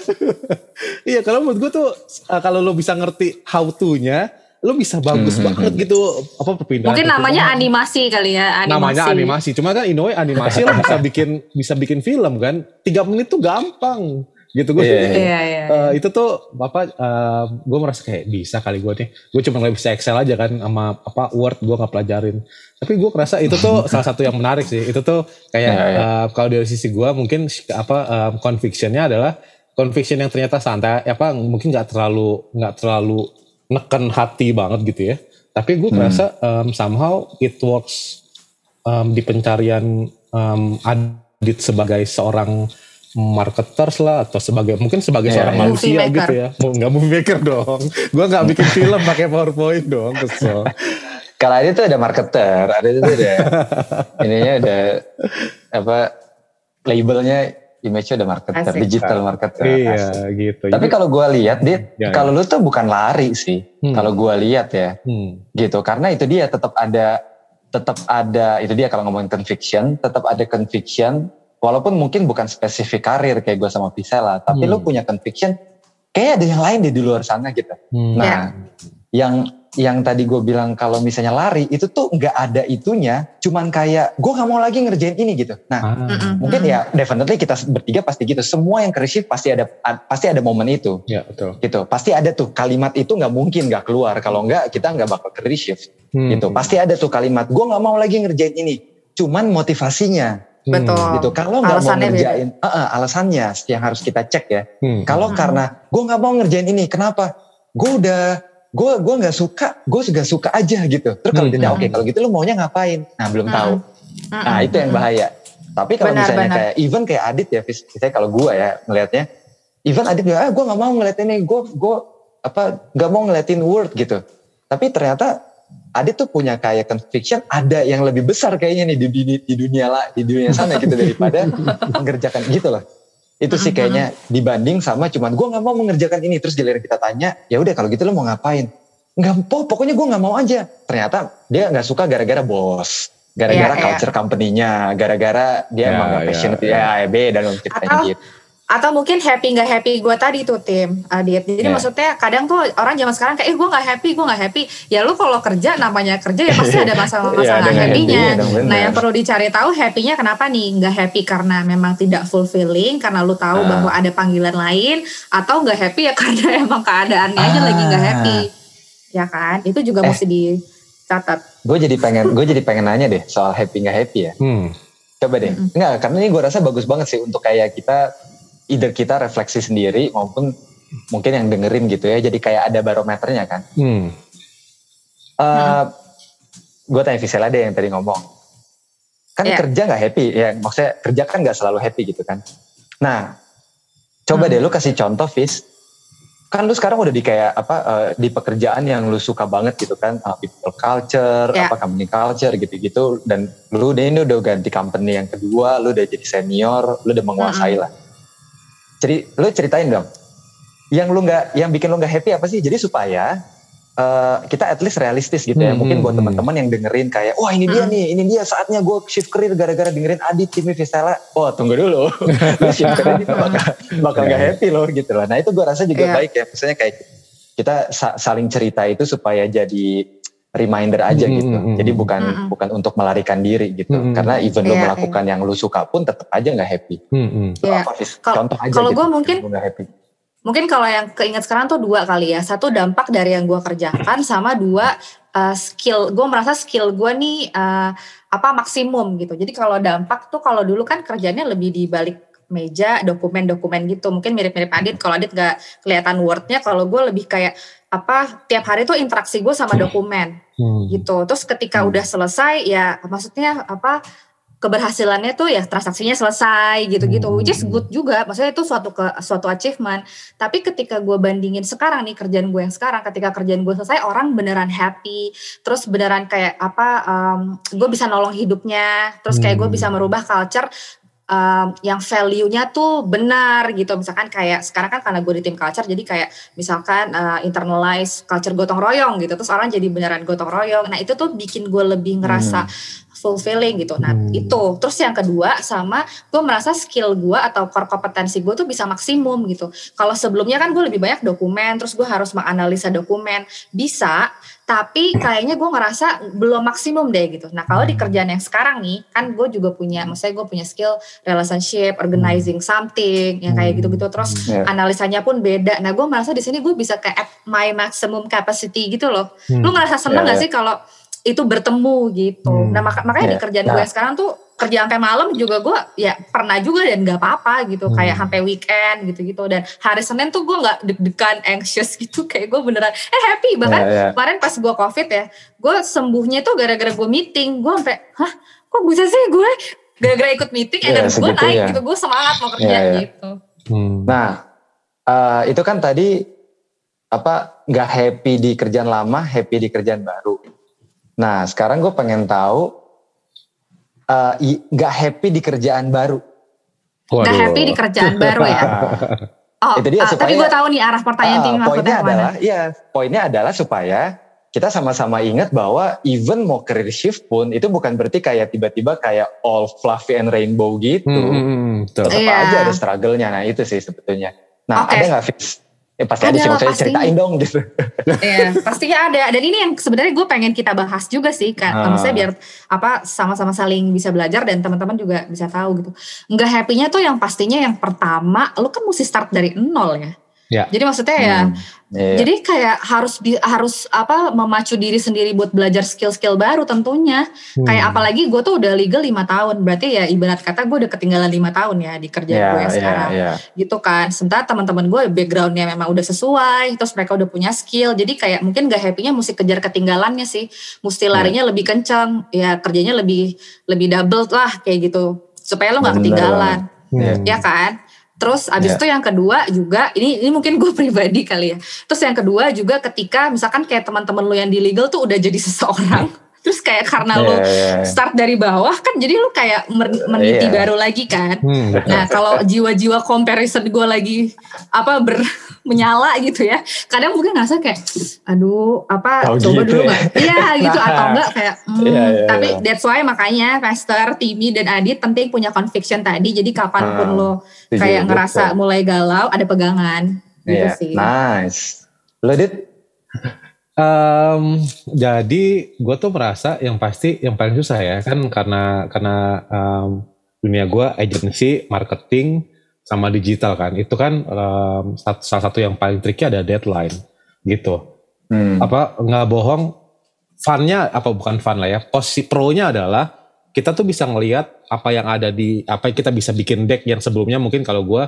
iya kalau menurut gue tuh uh, kalau lo bisa ngerti how to-nya lo bisa bagus hmm, hmm banget hmm. gitu apa perpindahan mungkin namanya kan. animasi kali ya animasi. namanya animasi cuma kan Inoue animasi lo bisa bikin bisa bikin film kan tiga menit tuh gampang gitu gue yeah, yeah, yeah. uh, itu tuh apa uh, gue merasa kayak bisa kali gue nih gue cuma nggak bisa Excel aja kan sama apa Word gue nggak pelajarin tapi gue merasa itu tuh salah satu yang menarik sih itu tuh kayak yeah, yeah. Uh, kalau dari sisi gue mungkin apa um, convictionnya adalah conviction yang ternyata santai apa mungkin nggak terlalu nggak terlalu neken hati banget gitu ya tapi gue merasa hmm. um, somehow it works um, di pencarian um, Adit sebagai seorang marketers lah atau sebagai mungkin sebagai yeah, seorang yeah. manusia movie gitu ya mau nggak movie maker dong gue nggak bikin film pakai powerpoint dong kesel kalau ada tuh ada marketer ada itu ada ininya ada apa labelnya image-nya ada marketer Asik. digital marketer iya Asik. gitu tapi kalau gue lihat dia ya, kalau ya. lu tuh bukan lari sih hmm. kalau gue lihat ya hmm. gitu karena itu dia tetap ada tetap ada itu dia kalau ngomongin conviction tetap ada conviction walaupun mungkin bukan spesifik karir kayak gue sama Visela, tapi hmm. lu punya conviction kayak ada yang lain deh di luar sana gitu. Hmm. Nah, yeah. yang yang tadi gue bilang kalau misalnya lari itu tuh nggak ada itunya, cuman kayak gue nggak mau lagi ngerjain ini gitu. Nah, ah. mungkin ya definitely kita bertiga pasti gitu. Semua yang kerisif pasti ada pasti ada momen itu. Ya betul. Gitu, pasti ada tuh kalimat itu nggak mungkin nggak keluar. Kalau nggak kita nggak bakal kerisif. Hmm. Gitu, pasti ada tuh kalimat gue nggak mau lagi ngerjain ini. Cuman motivasinya Hmm. Betul. Gitu. Kalau nggak mau ngerjain, uh, uh, alasannya yang harus kita cek ya. Hmm. Kalau hmm. karena gue nggak mau ngerjain ini, kenapa? Gue udah, gue gue nggak suka, gue juga suka aja gitu. Terus kalau hmm. dia oke okay, kalau gitu lu maunya ngapain? Nah belum hmm. tahu. Hmm. Nah itu yang bahaya. Tapi kalau benar, misalnya benar. kayak even kayak Adit ya, misalnya kalau gue ya ngelihatnya, even Adit ya, ah, gue nggak mau ngeliat ini, gue gue apa nggak mau ngeliatin Word gitu. Tapi ternyata Adit tuh punya kayak conviction ada yang lebih besar kayaknya nih di, di, di dunia lah di dunia sana gitu daripada mengerjakan gitu loh. Itu sih kayaknya dibanding sama cuman gue nggak mau mengerjakan ini. Terus giliran kita tanya ya udah kalau gitu lo mau ngapain? Nggak po pokoknya gue nggak mau aja. Ternyata dia nggak suka gara-gara bos gara-gara yeah, culture yeah. company-nya gara-gara dia yeah, emang gak passionate yeah, ya, ya beda dong ceritanya gitu atau mungkin happy nggak happy gue tadi tuh tim Adit jadi yeah. maksudnya kadang tuh orang zaman sekarang kayak eh gue nggak happy gue nggak happy ya lu kalau kerja namanya kerja ya pasti ada masalah-masalah yeah, happy-nya happy nah yang perlu dicari tahu happy-nya kenapa nih nggak happy karena memang tidak fulfilling karena lu tahu uh. bahwa ada panggilan lain atau nggak happy ya karena emang keadaannya aja uh. lagi nggak happy ya kan itu juga eh. mesti dicatat gue jadi pengen gue jadi pengen nanya deh soal happy nggak happy ya hmm. coba deh mm -hmm. nggak karena ini gue rasa bagus banget sih untuk kayak kita either kita refleksi sendiri maupun mungkin yang dengerin gitu ya jadi kayak ada barometernya kan hmm. uh, hmm. gue tanya Visela deh yang tadi ngomong kan yeah. kerja nggak happy ya maksudnya kerja kan nggak selalu happy gitu kan nah coba hmm. deh lu kasih contoh Vis kan lu sekarang udah di kayak apa uh, di pekerjaan yang lu suka banget gitu kan uh, people culture yeah. apa company culture gitu-gitu dan lu deh ini udah ganti company yang kedua lu udah jadi senior lu udah menguasai -hmm. lah Ceri, lu ceritain dong. Yang lu nggak, yang bikin lu nggak happy apa sih? Jadi supaya uh, kita at least realistis gitu ya. Hmm, Mungkin buat hmm. teman-teman yang dengerin kayak, wah ini dia hmm. nih, ini dia saatnya gue shift career gara-gara dengerin Adit Kimi Vistela. Oh tunggu dulu, lu shift career itu bakal bakal nggak happy loh gitu loh. Nah itu gue rasa juga yeah. baik ya. Misalnya kayak kita saling cerita itu supaya jadi reminder aja hmm, gitu. Hmm, Jadi bukan hmm. bukan untuk melarikan diri gitu. Hmm. Karena even yeah, lo iya, melakukan yeah. yang lo suka pun tetap aja nggak happy. Hmm. Yeah. Apa, Contoh aja Kalau gitu, gue mungkin gak happy. Mungkin kalau yang keinget sekarang tuh dua kali ya. Satu dampak dari yang gue kerjakan sama dua uh, skill. Gue merasa skill gue nih uh, apa maksimum gitu. Jadi kalau dampak tuh kalau dulu kan kerjanya lebih di balik meja dokumen-dokumen gitu mungkin mirip-mirip Adit kalau Adit gak kelihatan wordnya kalau gue lebih kayak apa tiap hari tuh interaksi gue sama dokumen hmm. gitu. Terus ketika hmm. udah selesai ya maksudnya apa keberhasilannya tuh ya transaksinya selesai gitu-gitu hmm. which is good juga. Maksudnya itu suatu ke suatu achievement. Tapi ketika gue bandingin sekarang nih kerjaan gue yang sekarang ketika kerjaan gue selesai orang beneran happy. Terus beneran kayak apa um, gue bisa nolong hidupnya. Terus kayak gue bisa merubah culture um, yang value-nya tuh benar gitu. Misalkan kayak sekarang kan karena gue di tim culture jadi kayak misalkan uh, internalize culture gotong royong gitu. Terus orang jadi beneran gotong royong. Nah itu tuh bikin gue lebih ngerasa hmm. Fulfilling gitu. Nah hmm. itu. Terus yang kedua sama gue merasa skill gue atau core kompetensi gue tuh bisa maksimum gitu. Kalau sebelumnya kan gue lebih banyak dokumen. Terus gue harus menganalisa dokumen. Bisa tapi kayaknya gue ngerasa belum maksimum deh gitu. Nah kalau di kerjaan yang sekarang nih, kan gue juga punya, maksudnya gue punya skill relationship, organizing something, yang kayak gitu-gitu. Terus yeah. analisanya pun beda. Nah gue merasa di sini gue bisa kayak at my maximum capacity gitu loh. Hmm. Lu ngerasa seneng yeah, gak yeah. sih kalau itu bertemu gitu. Hmm. Nah mak makanya yeah. di kerjaan nah. gue sekarang tuh kerja sampai malam juga gue ya pernah juga dan nggak apa-apa gitu hmm. kayak sampai weekend gitu-gitu dan hari Senin tuh gue nggak deg-degan anxious gitu kayak gue beneran eh happy bahkan yeah, yeah. kemarin pas gue covid ya gue sembuhnya tuh gara-gara gue meeting gue sampai hah kok bisa sih gue gara-gara ikut meeting yeah, dan gue naik ya. gitu gue semangat mau kerja yeah, yeah. gitu hmm. nah uh, itu kan tadi apa nggak happy di kerjaan lama happy di kerjaan baru nah sekarang gue pengen tahu nggak uh, happy di kerjaan baru. Nggak happy di kerjaan baru ya. Oh, itu dia uh, supaya, tapi gue tahu nih arah pertanyaan uh, tinggi poinnya adalah, iya, poinnya adalah supaya kita sama-sama ingat bahwa even mau career shift pun itu bukan berarti kayak tiba-tiba kayak all fluffy and rainbow gitu. Hmm, hmm, hmm tetap yeah. aja ada struggle-nya. Nah itu sih sebetulnya. Nah okay. ada nggak fix Ya pasti ada, ada sih maksudnya ceritain dong gitu. Iya pastinya ada. Dan ini yang sebenarnya gue pengen kita bahas juga sih kan. Ah. Maksudnya biar apa sama-sama saling bisa belajar dan teman-teman juga bisa tahu gitu. Enggak happy-nya tuh yang pastinya yang pertama lu kan mesti start dari nol ya. Ya. Jadi maksudnya ya, hmm, yeah. jadi kayak harus di, harus apa memacu diri sendiri buat belajar skill-skill baru tentunya. Hmm. Kayak apalagi gue tuh udah legal lima tahun, berarti ya ibarat kata gue udah ketinggalan lima tahun ya di kerja yeah, gue ya sekarang, yeah, yeah. gitu kan. Sementara teman-teman gue backgroundnya memang udah sesuai, terus mereka udah punya skill, jadi kayak mungkin gak happynya mesti kejar ketinggalannya sih, mesti ya. larinya yeah. lebih kencang, ya kerjanya lebih lebih double lah kayak gitu, supaya lo nggak ketinggalan, hmm. ya kan. Terus abis yeah. itu yang kedua juga ini ini mungkin gue pribadi kali ya. Terus yang kedua juga ketika misalkan kayak teman-teman lo yang di legal tuh udah jadi seseorang. Terus kayak karena yeah, lo yeah, yeah. start dari bawah kan jadi lo kayak meniti yeah. baru lagi kan. Hmm, nah kalau jiwa-jiwa comparison gue lagi apa ber menyala gitu ya. Kadang mungkin ngerasa kayak aduh apa oh, coba gitu dulu ya? Iya gitu atau enggak kayak hmm, yeah, yeah, tapi yeah. that's why makanya Master, Timmy dan Adit penting punya conviction tadi. Jadi kapan pun hmm, lo kayak ngerasa mulai galau ada pegangan gitu yeah, sih. Nice. Lo Dit? Um, jadi gue tuh merasa yang pasti yang paling susah ya kan karena karena um, dunia gue agency marketing sama digital kan. Itu kan um, salah satu yang paling tricky ada deadline gitu. Hmm. apa nggak bohong funnya apa bukan fun lah ya posisi pro nya adalah kita tuh bisa ngelihat apa yang ada di apa yang kita bisa bikin deck yang sebelumnya. Mungkin kalau gue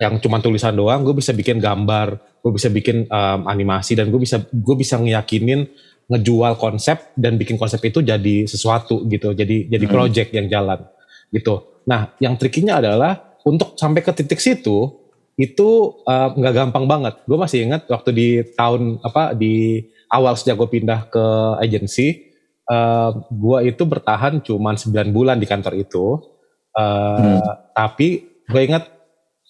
yang cuma tulisan doang gue bisa bikin gambar gue bisa bikin um, animasi dan gue bisa gue bisa ngeyakinin ngejual konsep dan bikin konsep itu jadi sesuatu gitu jadi jadi hmm. project yang jalan gitu nah yang trikinya adalah untuk sampai ke titik situ itu nggak uh, gampang banget gue masih ingat waktu di tahun apa di awal sejak gue pindah ke agensi uh, gue itu bertahan cuma 9 bulan di kantor itu uh, hmm. tapi gue ingat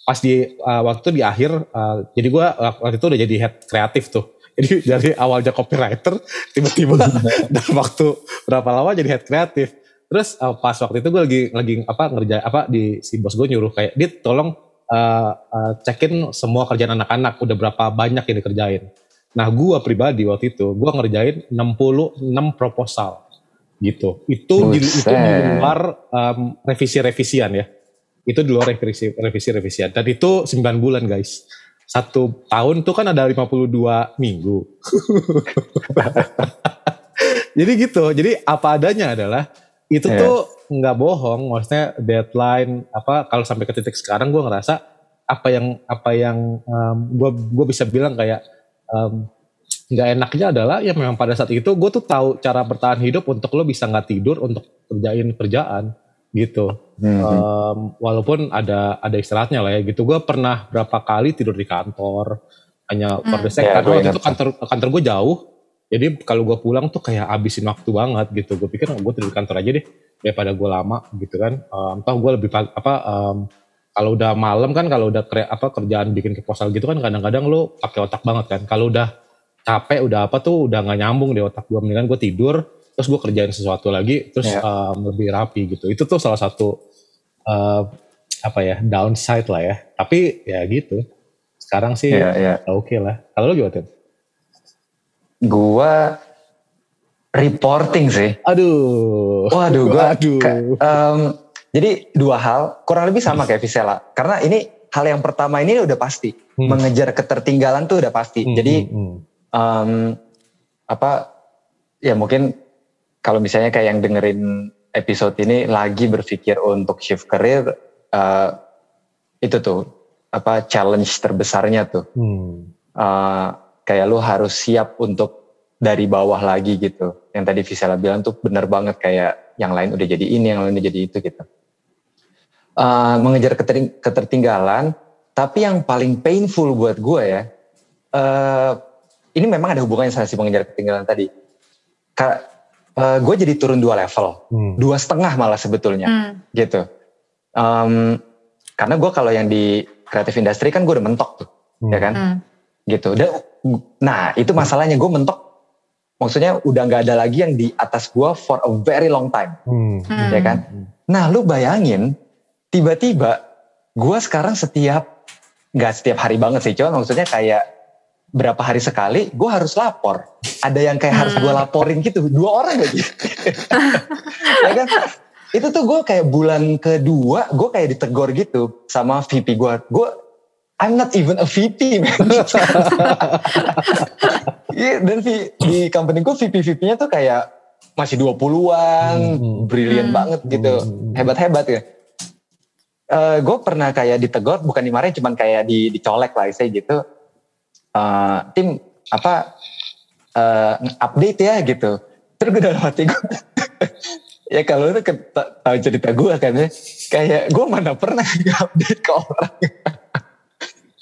pas di uh, waktu di akhir uh, jadi gue waktu itu udah jadi head kreatif tuh. Jadi dari awalnya copywriter tiba-tiba dalam waktu berapa lama jadi head kreatif. Terus uh, pas waktu itu gue lagi lagi apa ngerjain apa di si bos gue nyuruh kayak dit tolong uh, uh, cekin semua kerjaan anak-anak udah berapa banyak yang dikerjain. Nah gue pribadi waktu itu gue ngerjain 66 proposal gitu. Itu di, itu di luar um, revisi-revisian ya itu di luar revisi revisi revisian dan itu 9 bulan guys. Satu tahun tuh kan ada 52 minggu. Jadi gitu. Jadi apa adanya adalah itu yeah. tuh nggak bohong. Maksudnya deadline apa kalau sampai ke titik sekarang gue ngerasa apa yang apa yang um, gue gue bisa bilang kayak nggak um, enaknya adalah ya memang pada saat itu gue tuh tahu cara bertahan hidup untuk lo bisa nggak tidur untuk kerjain kerjaan gitu. Hmm. Um, walaupun ada ada istirahatnya lah ya gitu. Gue pernah berapa kali tidur di kantor hanya hmm. for the sake. Yeah, karena waktu itu kantor kantor gue jauh. Jadi kalau gue pulang tuh kayak abisin waktu banget gitu. Gue pikir gue tidur di kantor aja deh. daripada gue lama gitu kan. Um, toh gue lebih apa um, kalau udah malam kan kalau udah kre, apa kerjaan bikin proposal gitu kan kadang-kadang lu pakai otak banget kan. Kalau udah capek udah apa tuh udah nggak nyambung di otak gue mendingan gue tidur terus gue kerjain sesuatu lagi terus yeah. um, lebih rapi gitu. Itu tuh salah satu uh, apa ya downside lah ya. Tapi ya gitu. Sekarang sih yeah, yeah. oke okay lah. Kalau lu gimana? Gua reporting sih. Aduh. Waduh, gua aduh. um, jadi dua hal kurang lebih sama kayak Visela. Karena ini hal yang pertama ini udah pasti hmm. mengejar ketertinggalan tuh udah pasti. Hmm, Jadi hmm, um, apa ya mungkin kalau misalnya kayak yang dengerin episode ini lagi berpikir untuk shift career uh, itu tuh apa challenge terbesarnya tuh. Hmm. Uh, kayak lu harus siap untuk dari bawah lagi gitu. Yang tadi Visela bilang tuh bener banget kayak yang lain udah jadi ini, yang lain udah jadi itu gitu. Uh, mengejar ketertinggalan, tapi yang paling painful buat gue ya, uh, ini memang ada hubungannya sama si mengejar ketertinggalan tadi. Ka, uh, gue jadi turun dua level, hmm. dua setengah malah sebetulnya, hmm. gitu. Um, karena gue kalau yang di kreatif industri kan gue udah mentok tuh, hmm. ya kan, hmm. gitu. Dan, nah itu masalahnya gue mentok maksudnya udah nggak ada lagi yang di atas gua for a very long time, hmm. ya kan? Nah, lu bayangin tiba-tiba gua sekarang setiap nggak setiap hari banget sih, cuman maksudnya kayak berapa hari sekali gue harus lapor. Ada yang kayak harus gue hmm. laporin gitu, dua orang lagi. ya kan? Itu tuh gue kayak bulan kedua gue kayak ditegur gitu sama VP gue. Gue I'm not even a VP man. Iya dan di, di company gue VP-VP-nya tuh kayak masih 20-an, hmm. brilian hmm. banget gitu. Hmm. Hebat-hebat ya. Uh, gue pernah kayak ditegur, bukan dimarahin, cuman kayak di, dicolek lah, saya gitu. Uh, tim apa uh, update ya gitu. Terus gue dalam hati gue, ya kalau itu tahu cerita gue kan ya, kayak gue mana pernah update ke orang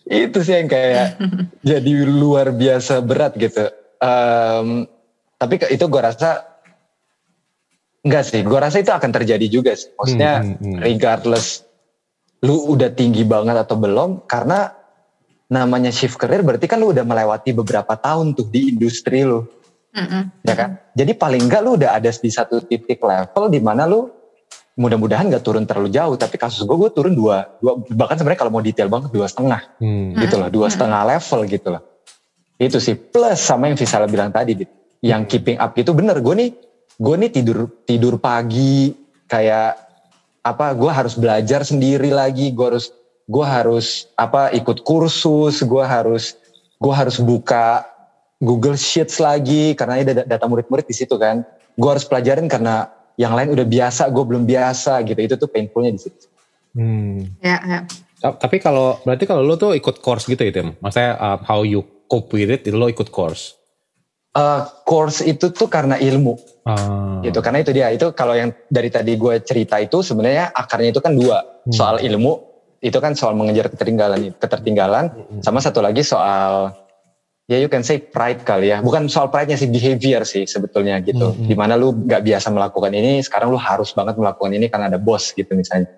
itu sih yang kayak jadi luar biasa berat gitu. Um, tapi itu gue rasa enggak sih, gue rasa itu akan terjadi juga sih. Maksudnya hmm, hmm, hmm. regardless lu udah tinggi banget atau belum, karena namanya shift career berarti kan lu udah melewati beberapa tahun tuh di industri lu. Mm -hmm. Ya kan? Jadi paling enggak lu udah ada di satu titik level di mana lu mudah-mudahan gak turun terlalu jauh tapi kasus gue gue turun dua, dua bahkan sebenarnya kalau mau detail banget dua setengah hmm. gitu loh dua hmm. setengah level gitu loh itu sih plus sama yang Visala bilang tadi yang hmm. keeping up itu bener gue nih gue nih tidur tidur pagi kayak apa gue harus belajar sendiri lagi gue harus gue harus apa ikut kursus gue harus gue harus buka Google Sheets lagi karena ada data murid-murid di situ kan gue harus pelajarin karena yang lain udah biasa gue belum biasa gitu itu tuh painfulnya di situ hmm. ya, ya. tapi kalau berarti kalau lo tuh ikut course gitu ya Tim maksudnya uh, how you cope with it itu lo ikut course uh, course itu tuh karena ilmu ah. gitu karena itu dia itu kalau yang dari tadi gue cerita itu sebenarnya akarnya itu kan dua hmm. soal ilmu itu kan soal mengejar ketertinggalan ketertinggalan hmm. sama satu lagi soal ya you can say pride kali ya bukan soal pride-nya sih behavior sih sebetulnya gitu mm -hmm. di mana lu gak biasa melakukan ini sekarang lu harus banget melakukan ini karena ada bos gitu misalnya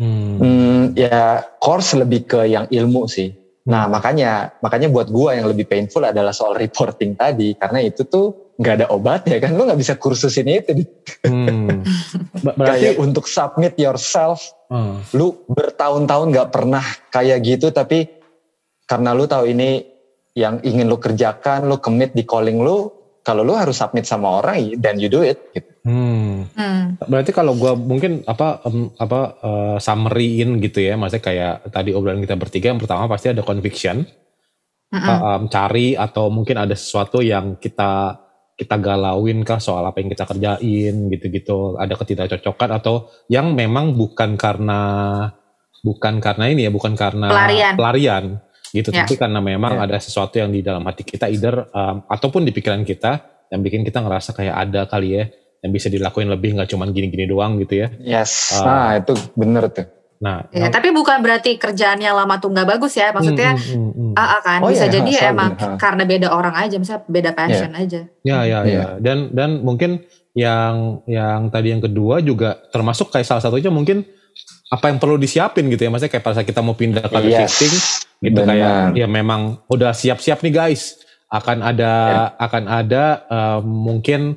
mm. Hmm, ya course lebih ke yang ilmu sih mm. nah makanya makanya buat gua yang lebih painful adalah soal reporting tadi karena itu tuh nggak ada obat ya kan lu nggak bisa kursus ini itu hmm. berarti kayak untuk submit yourself hmm. lu bertahun-tahun nggak pernah kayak gitu tapi karena lu tahu ini yang ingin lo kerjakan, lo commit di calling lo, kalau lo harus submit sama orang, then you do it. Gitu. Hmm. hmm. Berarti kalau gue mungkin apa um, apa uh, summaryin gitu ya, maksudnya kayak tadi obrolan kita bertiga, yang pertama pasti ada conviction, mm -hmm. um, cari atau mungkin ada sesuatu yang kita kita galauin kah soal apa yang kita kerjain gitu-gitu, ada ketidakcocokan atau yang memang bukan karena bukan karena ini ya, bukan karena pelarian, pelarian gitu. Yeah. Tapi karena memang yeah. ada sesuatu yang di dalam hati kita, either um, ataupun di pikiran kita yang bikin kita ngerasa kayak ada kali ya yang bisa dilakuin lebih nggak cuman gini-gini doang gitu ya. Yes. Uh, nah itu bener tuh. Nah, ya, tapi bukan berarti kerjaannya lama tuh nggak bagus ya, maksudnya hmm, hmm, hmm. AA kan oh, bisa iya, jadi ha, emang ha. karena beda orang aja, misalnya beda passion yeah. aja. Ya ya yeah. ya, dan dan mungkin yang yang tadi yang kedua juga termasuk kayak salah satunya mungkin apa yang perlu disiapin gitu ya maksudnya kayak saat kita mau pindah ke yes, shifting gitu bener. kayak ya memang udah siap-siap nih guys akan ada yeah. akan ada um, mungkin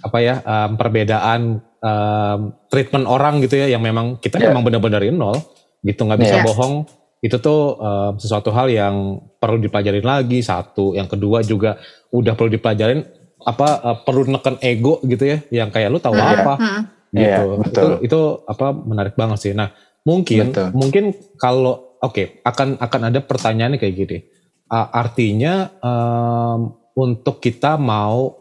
apa ya um, perbedaan um, treatment orang gitu ya yang memang kita yeah. memang benar-benar nol gitu nggak bisa yeah. bohong itu tuh um, sesuatu hal yang perlu dipelajarin lagi satu yang kedua juga udah perlu dipelajarin apa uh, perlu neken ego gitu ya yang kayak lu tahu hmm. apa hmm. gitu yeah, betul. itu itu apa menarik banget sih nah mungkin betul. mungkin kalau oke okay, akan akan ada pertanyaan kayak gini uh, artinya um, untuk kita mau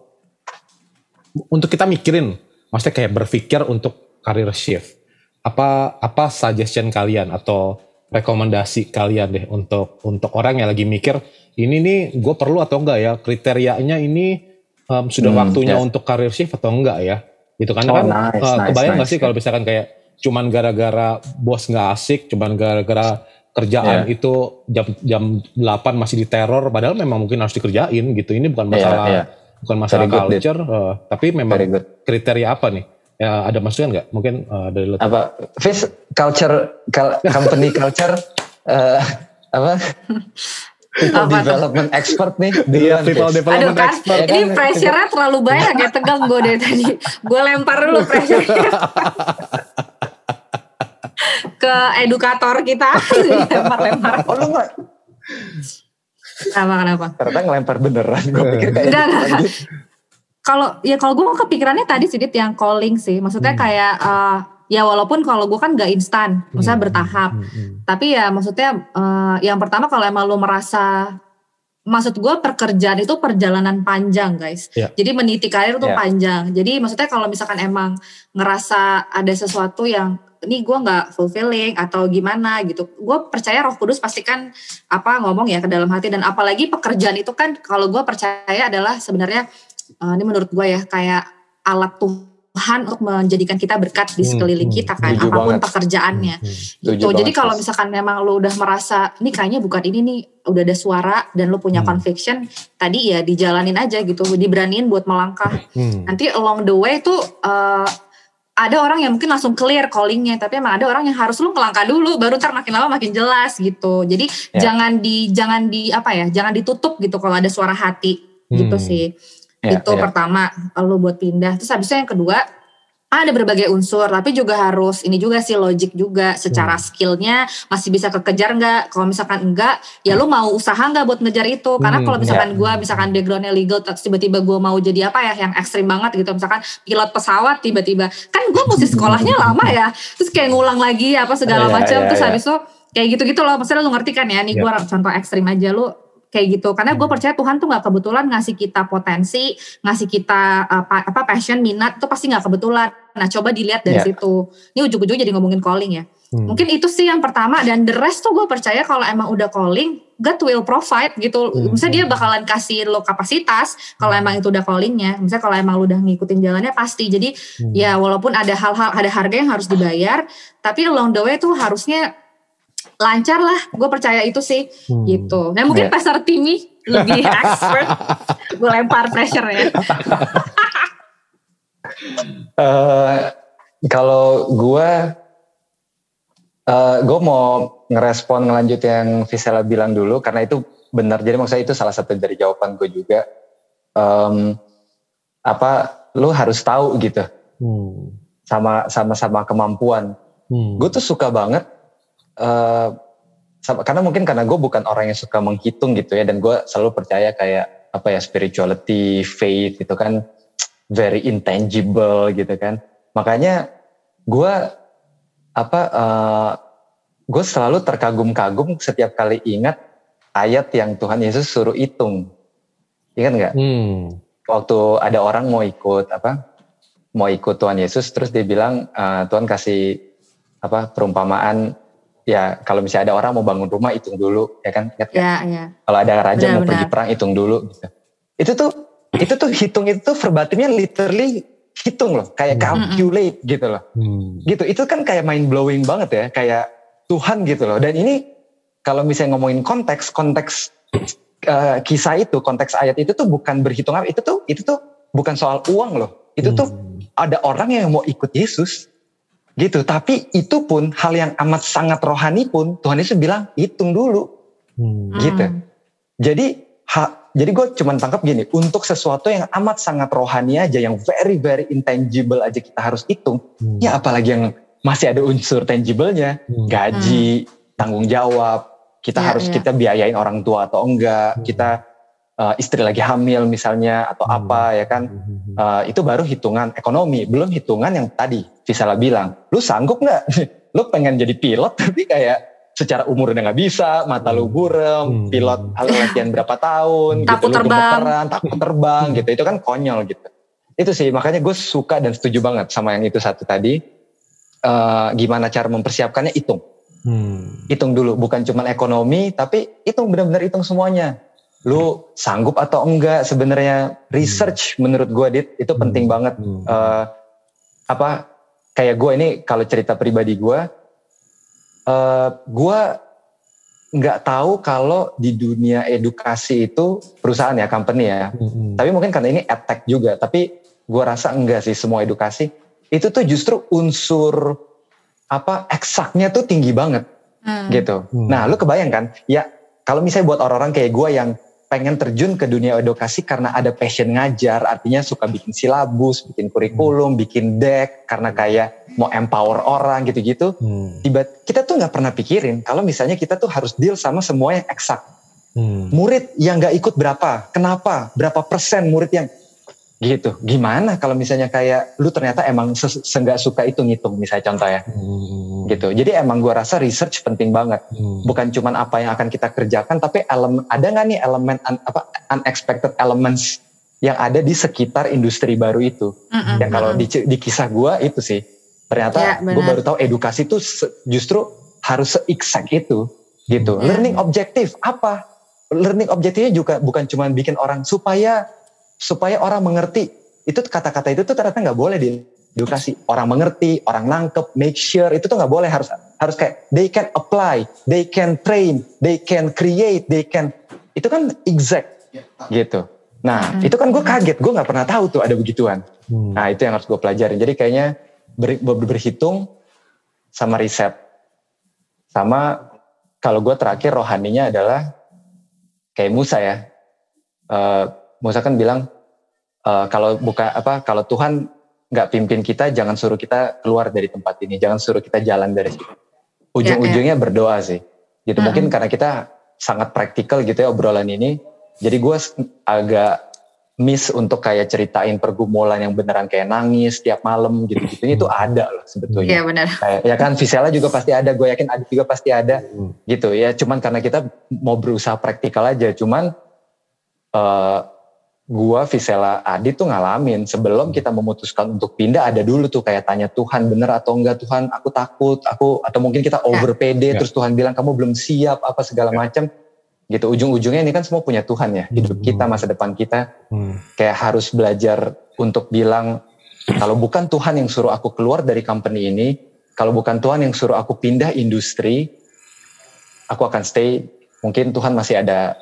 untuk kita mikirin maksudnya kayak berpikir untuk career shift apa apa suggestion kalian atau rekomendasi kalian deh untuk untuk orang yang lagi mikir ini nih gue perlu atau enggak ya kriterianya ini um, sudah hmm, waktunya yes. untuk career shift atau enggak ya gitu kan oh, kan nice, uh, kebayang nice, gak sih kalau misalkan kayak cuman gara-gara bos nggak asik cuman gara-gara kerjaan yeah. itu jam jam 8 masih diteror padahal memang mungkin harus dikerjain gitu ini bukan masalah yeah, yeah. Bukan masalah Very culture uh, tapi memang kriteria apa nih ya ada masukan nggak mungkin uh, dari apa Fish culture company culture uh, apa people apa development tuh? expert nih. Dia people development Aduh, kan, expert. Ini kan? pressure-nya terlalu banyak ya, tegang gue dari tadi. Gue lempar dulu pressure ke edukator kita. Lempar-lempar. Oh lu gak? Kenapa, kenapa? Ternyata ngelempar beneran. Gue pikir kayak enggak, enggak. Kalau ya kalau gue kepikirannya tadi sih yang calling sih. Maksudnya hmm. kayak uh, ya walaupun kalau gue kan gak instan, maksudnya hmm. bertahap. Hmm, hmm. Tapi ya maksudnya uh, yang pertama kalau emang lo merasa maksud gue pekerjaan itu perjalanan panjang guys. Yeah. Jadi meniti karir tuh yeah. panjang. Jadi maksudnya kalau misalkan emang ngerasa ada sesuatu yang ini gue nggak fulfilling atau gimana gitu, gue percaya Roh Kudus pasti kan apa ngomong ya ke dalam hati dan apalagi pekerjaan itu kan kalau gue percaya adalah sebenarnya uh, ini menurut gue ya kayak alat tuh Tuhan untuk menjadikan kita berkat di hmm, sekeliling hmm, kita kan apa pun banget. pekerjaannya hmm, hmm. gitu jadi kalau misalkan memang lo udah merasa ini kayaknya bukan ini nih udah ada suara dan lo punya hmm. conviction tadi ya dijalanin aja gitu diberaniin buat melangkah hmm. nanti along the way tuh uh, ada orang yang mungkin langsung clear callingnya tapi emang ada orang yang harus lu ngelangkah dulu baru ntar makin lama makin jelas gitu jadi yeah. jangan di jangan di apa ya jangan ditutup gitu kalau ada suara hati gitu hmm. gitu sih Ya, itu ya. pertama lo buat pindah. Terus habisnya yang kedua ada berbagai unsur, tapi juga harus ini juga sih logik juga secara hmm. skillnya masih bisa kekejar nggak? Kalau misalkan enggak, ya lo mau usaha nggak buat ngejar itu? Karena hmm, kalau misalkan ya. gue, misalkan backgroundnya legal, terus tiba-tiba gue mau jadi apa ya yang ekstrim banget gitu, misalkan pilot pesawat tiba-tiba, kan gue mesti sekolahnya lama ya, terus kayak ngulang lagi apa segala ya, macam, ya, terus ya. habis itu kayak gitu-gitu loh, maksudnya lo ngerti kan ya? Nih ya. gue contoh ekstrim aja lo kayak gitu karena gue hmm. percaya Tuhan tuh nggak kebetulan ngasih kita potensi ngasih kita apa apa passion minat itu pasti nggak kebetulan nah coba dilihat dari yeah. situ ini ujung-ujungnya jadi ngomongin calling ya hmm. mungkin itu sih yang pertama dan the rest tuh gue percaya kalau emang udah calling God will provide gitu hmm. misalnya dia bakalan kasih lo kapasitas kalau hmm. emang itu udah callingnya misalnya kalau emang lo udah ngikutin jalannya pasti jadi hmm. ya walaupun ada hal-hal ada harga yang harus dibayar tapi along the way tuh harusnya lancar lah gue percaya itu sih hmm. gitu nah mungkin yeah. pasar Timi lebih expert gue lempar pressure ya uh, kalau gue uh, gue mau ngerespon ngelanjut yang Visela bilang dulu karena itu benar jadi maksudnya itu salah satu dari jawaban gue juga um, apa lu harus tahu gitu hmm. sama sama sama kemampuan hmm. gue tuh suka banget uh, karena mungkin karena gue bukan orang yang suka menghitung gitu ya dan gue selalu percaya kayak apa ya spirituality, faith itu kan very intangible gitu kan. Makanya gue apa uh, gue selalu terkagum-kagum setiap kali ingat ayat yang Tuhan Yesus suruh hitung. Ingat nggak? Hmm. Waktu ada orang mau ikut apa? Mau ikut Tuhan Yesus terus dia bilang uh, Tuhan kasih apa perumpamaan ya kalau misalnya ada orang mau bangun rumah hitung dulu ya kan? Ya, ya. kalau ada raja benar, mau benar. pergi perang hitung dulu gitu. Itu tuh itu tuh hitung itu tuh verbatimnya literally hitung loh. Kayak calculate gitu loh. Hmm. gitu. Itu kan kayak mind blowing banget ya kayak Tuhan gitu loh. Dan ini kalau misalnya ngomongin konteks konteks uh, kisah itu konteks ayat itu tuh bukan berhitung apa itu tuh itu tuh bukan soal uang loh. Itu tuh hmm. ada orang yang mau ikut Yesus gitu tapi itu pun hal yang amat sangat rohani pun Tuhan Yesus bilang hitung dulu hmm. gitu jadi ha, jadi gue cuman tangkap gini untuk sesuatu yang amat sangat rohani aja yang very very intangible aja kita harus hitung hmm. ya apalagi yang masih ada unsur tangible-nya hmm. gaji hmm. tanggung jawab kita ya, harus ya. kita biayain orang tua atau enggak hmm. kita uh, istri lagi hamil misalnya atau hmm. apa ya kan? Uh, itu baru hitungan ekonomi belum hitungan yang tadi Visala bilang. Lu sanggup nggak? Lu pengen jadi pilot tapi kayak secara umur udah nggak bisa mata lu burem hmm. pilot latihan berapa tahun takut gitu terbang. lu takut terbang gitu. Itu kan konyol gitu. Itu sih makanya gue suka dan setuju banget sama yang itu satu tadi. Uh, gimana cara mempersiapkannya? Hitung. Hmm. hitung dulu bukan cuma ekonomi tapi hitung benar-benar hitung semuanya lu sanggup atau enggak sebenarnya research hmm. menurut gue dit itu hmm. penting banget hmm. uh, apa kayak gue ini kalau cerita pribadi gue uh, gue nggak tahu kalau di dunia edukasi itu perusahaan ya company ya hmm. tapi mungkin karena ini edtech juga tapi gue rasa enggak sih semua edukasi itu tuh justru unsur apa eksaknya tuh tinggi banget hmm. gitu hmm. nah lu kebayang kan ya kalau misalnya buat orang-orang kayak gue yang pengen terjun ke dunia edukasi karena ada passion ngajar, artinya suka bikin silabus, bikin kurikulum, hmm. bikin deck, karena kayak mau empower orang gitu-gitu. Hmm. Tiba kita tuh nggak pernah pikirin kalau misalnya kita tuh harus deal sama semua yang eksak. Hmm. Murid yang nggak ikut berapa? Kenapa? Berapa persen murid yang gitu. Gimana kalau misalnya kayak lu ternyata emang seenggak suka itu ngitung misalnya contoh ya. Hmm. gitu. Jadi emang gua rasa research penting banget. Hmm. bukan cuman apa yang akan kita kerjakan tapi elemen ada nggak nih elemen un, apa unexpected elements yang ada di sekitar industri baru itu? Mm-hmm. yang kalau di, di kisah gua itu sih. Ternyata ya, gue baru tahu edukasi itu justru harus se itu. Gitu. Hmm. learning objektif apa? Learning objektifnya juga bukan cuma bikin orang supaya supaya orang mengerti. Itu kata-kata itu tuh ternyata nggak boleh di edukasi. Orang mengerti, orang nangkep, make sure itu tuh nggak boleh harus harus kayak they can apply, they can train, they can create, they can itu kan exact gitu. Nah hmm. itu kan gue kaget, gue nggak pernah tahu tuh ada begituan. Hmm. Nah itu yang harus gue pelajarin. Jadi kayaknya ber, ber, berhitung sama riset, sama kalau gue terakhir rohaninya adalah kayak Musa ya. Uh, Musa kan bilang uh, kalau buka apa kalau Tuhan nggak pimpin kita jangan suruh kita keluar dari tempat ini jangan suruh kita jalan dari sini ujung-ujungnya ya, ya. berdoa sih gitu hmm. mungkin karena kita sangat praktikal gitu ya obrolan ini jadi gue agak miss untuk kayak ceritain pergumulan yang beneran kayak nangis tiap malam gitu gitu itu ada loh sebetulnya. Iya benar. Kayak, ya kan Visela juga pasti ada, gue yakin Adit juga pasti ada hmm. gitu ya. Cuman karena kita mau berusaha praktikal aja, cuman uh, gua Visela Adi tuh ngalamin sebelum kita memutuskan untuk pindah ada dulu tuh kayak tanya Tuhan bener atau enggak Tuhan aku takut aku atau mungkin kita ya. over PD ya. terus Tuhan bilang kamu belum siap apa segala ya. macam gitu ujung-ujungnya ini kan semua punya Tuhan ya hidup hmm. kita masa depan kita hmm. kayak harus belajar untuk bilang kalau bukan Tuhan yang suruh aku keluar dari company ini kalau bukan Tuhan yang suruh aku pindah industri aku akan stay mungkin Tuhan masih ada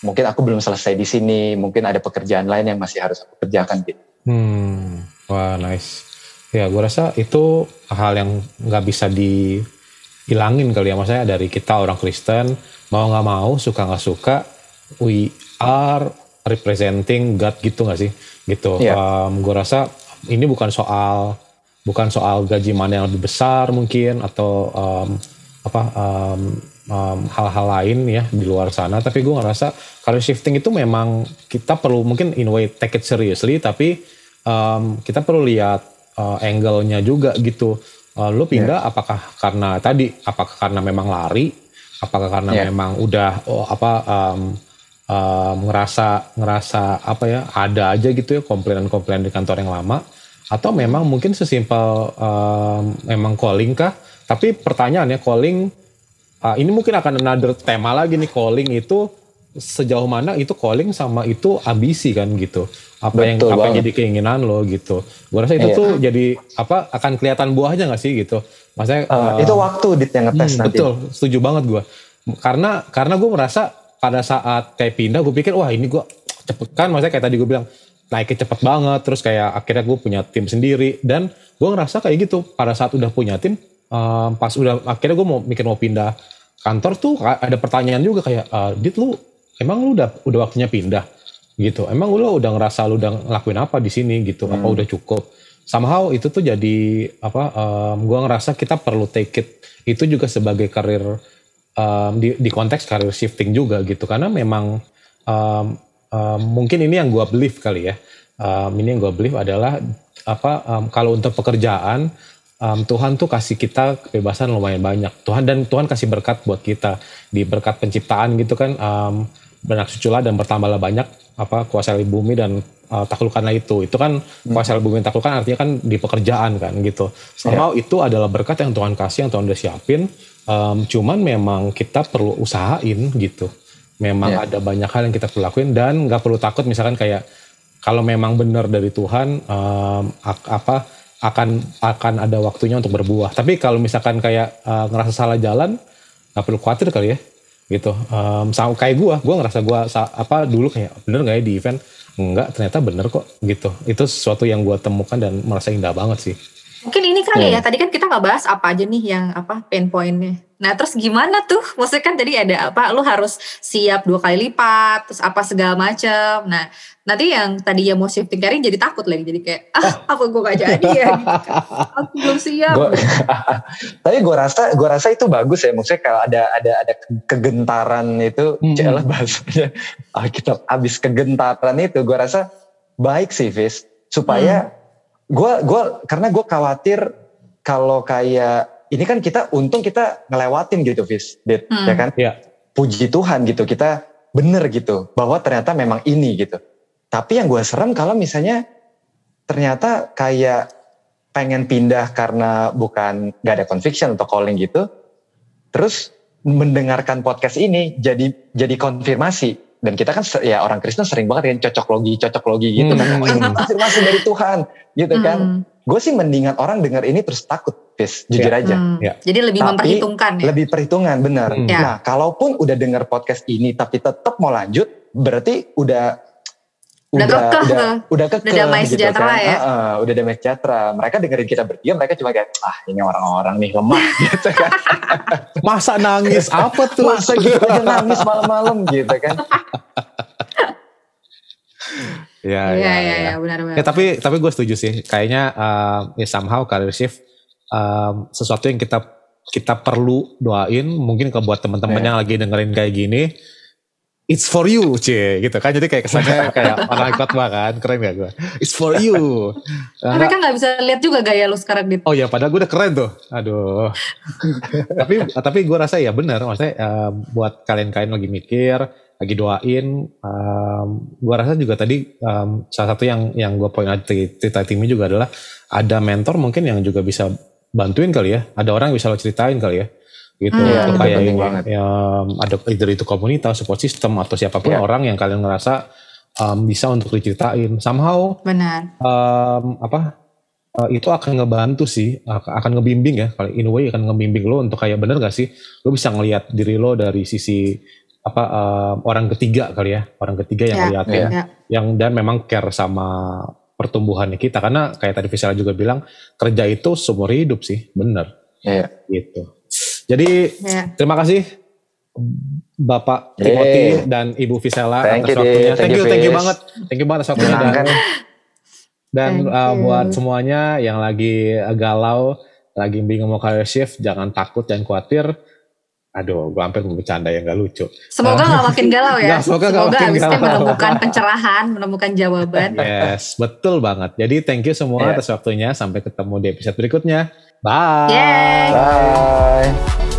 mungkin aku belum selesai di sini, mungkin ada pekerjaan lain yang masih harus aku kerjakan gitu. Hmm, wah nice. Ya, gue rasa itu hal yang nggak bisa dihilangin kali ya, maksudnya dari kita orang Kristen mau nggak mau, suka nggak suka, we are representing God gitu nggak sih? Gitu. Yeah. Um, gue rasa ini bukan soal bukan soal gaji mana yang lebih besar mungkin atau um, apa um, hal-hal um, lain ya di luar sana. Tapi gue ngerasa career shifting itu memang kita perlu mungkin in way take it seriously tapi um, kita perlu lihat uh, angle-nya juga gitu. Uh, lu pindah yeah. apakah karena tadi apakah karena memang lari? Apakah karena yeah. memang udah oh, apa um, um, ngerasa ngerasa apa ya ada aja gitu ya komplainan-komplainan di kantor yang lama? Atau memang mungkin sesimpel um, memang calling kah? Tapi pertanyaannya calling uh, ini mungkin akan another tema lagi nih calling itu sejauh mana itu calling sama itu ambisi kan gitu. Apa Betul yang apa banget. yang jadi keinginan lo gitu. Gue rasa itu iya. tuh jadi apa akan kelihatan buahnya gak sih gitu. Maksudnya uh, uh, itu waktu dit yang ngetes hmm, nanti. betul. Setuju banget gue karena karena gue merasa pada saat kayak pindah gue pikir wah ini gue cepet kan maksudnya kayak tadi gue bilang naiknya cepet banget terus kayak akhirnya gue punya tim sendiri. Dan gue ngerasa kayak gitu pada saat udah punya tim um, pas udah akhirnya gue mau mikir mau pindah kantor tuh ada pertanyaan juga kayak uh, dit lu emang lu udah udah waktunya pindah? Gitu. Emang lu udah ngerasa lu udah ngelakuin apa di sini? Gitu. Hmm. apa udah cukup? Somehow itu tuh jadi apa um, gue ngerasa kita perlu take it itu juga sebagai karir um, di, di konteks karir shifting juga gitu. Karena memang um, um, mungkin ini yang gue believe kali ya. Um, ini yang gue believe adalah apa um, kalau untuk pekerjaan um, Tuhan tuh kasih kita kebebasan lumayan banyak. Tuhan dan Tuhan kasih berkat buat kita di berkat penciptaan gitu kan um, banyak suculah dan bertambahlah banyak apa kuasa di bumi dan uh, taklukkanlah itu. Itu kan hmm. kuasa bumi taklukkan artinya kan di pekerjaan kan gitu. Sama yeah. itu adalah berkat yang Tuhan kasih yang Tuhan udah siapin. Um, cuman memang kita perlu usahain gitu memang yeah. ada banyak hal yang kita perlu lakuin dan nggak perlu takut misalkan kayak kalau memang benar dari Tuhan um, apa akan akan ada waktunya untuk berbuah. Tapi kalau misalkan kayak uh, ngerasa salah jalan, nggak perlu khawatir kali ya, gitu. Um, sama kayak gue, gue ngerasa gue apa dulu kayak bener nggak ya di event? Enggak, ternyata bener kok, gitu. Itu sesuatu yang gue temukan dan merasa indah banget sih. Mungkin ini kali hmm. ya, tadi kan kita nggak bahas apa aja nih yang apa pain pointnya. Nah terus gimana tuh? Maksudnya kan tadi ada apa? Lu harus siap dua kali lipat, terus apa segala macam. Nah nanti yang tadi ya mau shifting career jadi takut lagi. Jadi kayak ah oh. apa gue gak jadi ya? Gitu. Aku belum siap. Gua, tapi gue rasa gue rasa itu bagus ya. Maksudnya kalau ada ada ada kegentaran itu, hmm. celah bahasanya. Ah, kita habis kegentaran itu, gue rasa baik sih, Vis. Supaya hmm gue gue karena gue khawatir kalau kayak ini kan kita untung kita ngelewatin gitu Fis, Dit, hmm. ya kan? Iya. Puji Tuhan gitu kita bener gitu bahwa ternyata memang ini gitu. Tapi yang gue serem kalau misalnya ternyata kayak pengen pindah karena bukan gak ada conviction atau calling gitu, terus mendengarkan podcast ini jadi jadi konfirmasi dan kita kan ya orang Kristen sering banget kan cocok logi cocok logi gitu kan. hmm. kan konfirmasi dari Tuhan gitu kan hmm. gue sih mendingan orang dengar ini terus takut Fis, jujur ya. aja hmm. ya. jadi lebih tapi, memperhitungkan ya lebih perhitungan benar hmm. nah kalaupun udah dengar podcast ini tapi tetap mau lanjut berarti udah udah udah kekeh, udah, udah, kekeh, udah damai gitu sejahtera kan. ya uh, uh, udah damai sejahtera mereka dengerin kita berdiam mereka cuma kayak ah ini orang-orang nih lemah gitu kan masa nangis apa tuh masa gitu aja nangis malam-malam gitu kan Ya, ya, ya, ya, benar-benar. Ya, tapi tapi gue setuju sih. Kayaknya uh, ya somehow career shift um, sesuatu yang kita kita perlu doain. Mungkin ke buat teman-teman yeah. yang lagi dengerin kayak gini, it's for you, cie, gitu kan. Jadi kayak kesannya kayak orang khotbah kan, keren gak gue? It's for you. Nah, Mereka nggak bisa lihat juga gaya lu sekarang gitu. Oh ya, padahal gue udah keren tuh. Aduh. tapi tapi gue rasa ya benar, maksudnya uh, buat kalian-kalian lagi mikir, lagi doain, um, gue rasa juga tadi um, salah satu yang yang gue poin cerita timnya juga adalah ada mentor mungkin yang juga bisa bantuin kali ya. Ada orang yang bisa lo ceritain kali ya. Gitu. Hmm, ya, kayak yang, banget. ya ada either itu komunitas support system atau siapa pun yeah. orang yang kalian ngerasa um, bisa untuk diceritain. Somehow benar. um, apa uh, itu akan ngebantu sih akan ngebimbing ya. Kalau in a way akan ngebimbing lo untuk kayak bener gak sih? Lo bisa ngelihat diri lo dari sisi apa um, orang ketiga kali ya. Orang ketiga yang yeah, ngeliatin. Yeah. yang dan memang care sama pertumbuhannya kita karena kayak tadi Visala juga bilang kerja itu seumur hidup sih bener yeah. gitu jadi yeah. terima kasih Bapak Timothy dan Ibu thank atas waktunya. Thank you, thank you banget. Thank you banget atas waktunya dan dan uh, buat semuanya yang lagi galau, lagi bingung mau career shift, jangan takut dan khawatir. Aduh, gue hampir mau bercanda yang gak lucu. Semoga gak makin galau ya. Gak, semoga semoga gak makin galau. menemukan pencerahan, menemukan jawaban. Yes, betul banget. Jadi thank you semua yeah. atas waktunya. Sampai ketemu di episode berikutnya. Bye. Yay. Bye.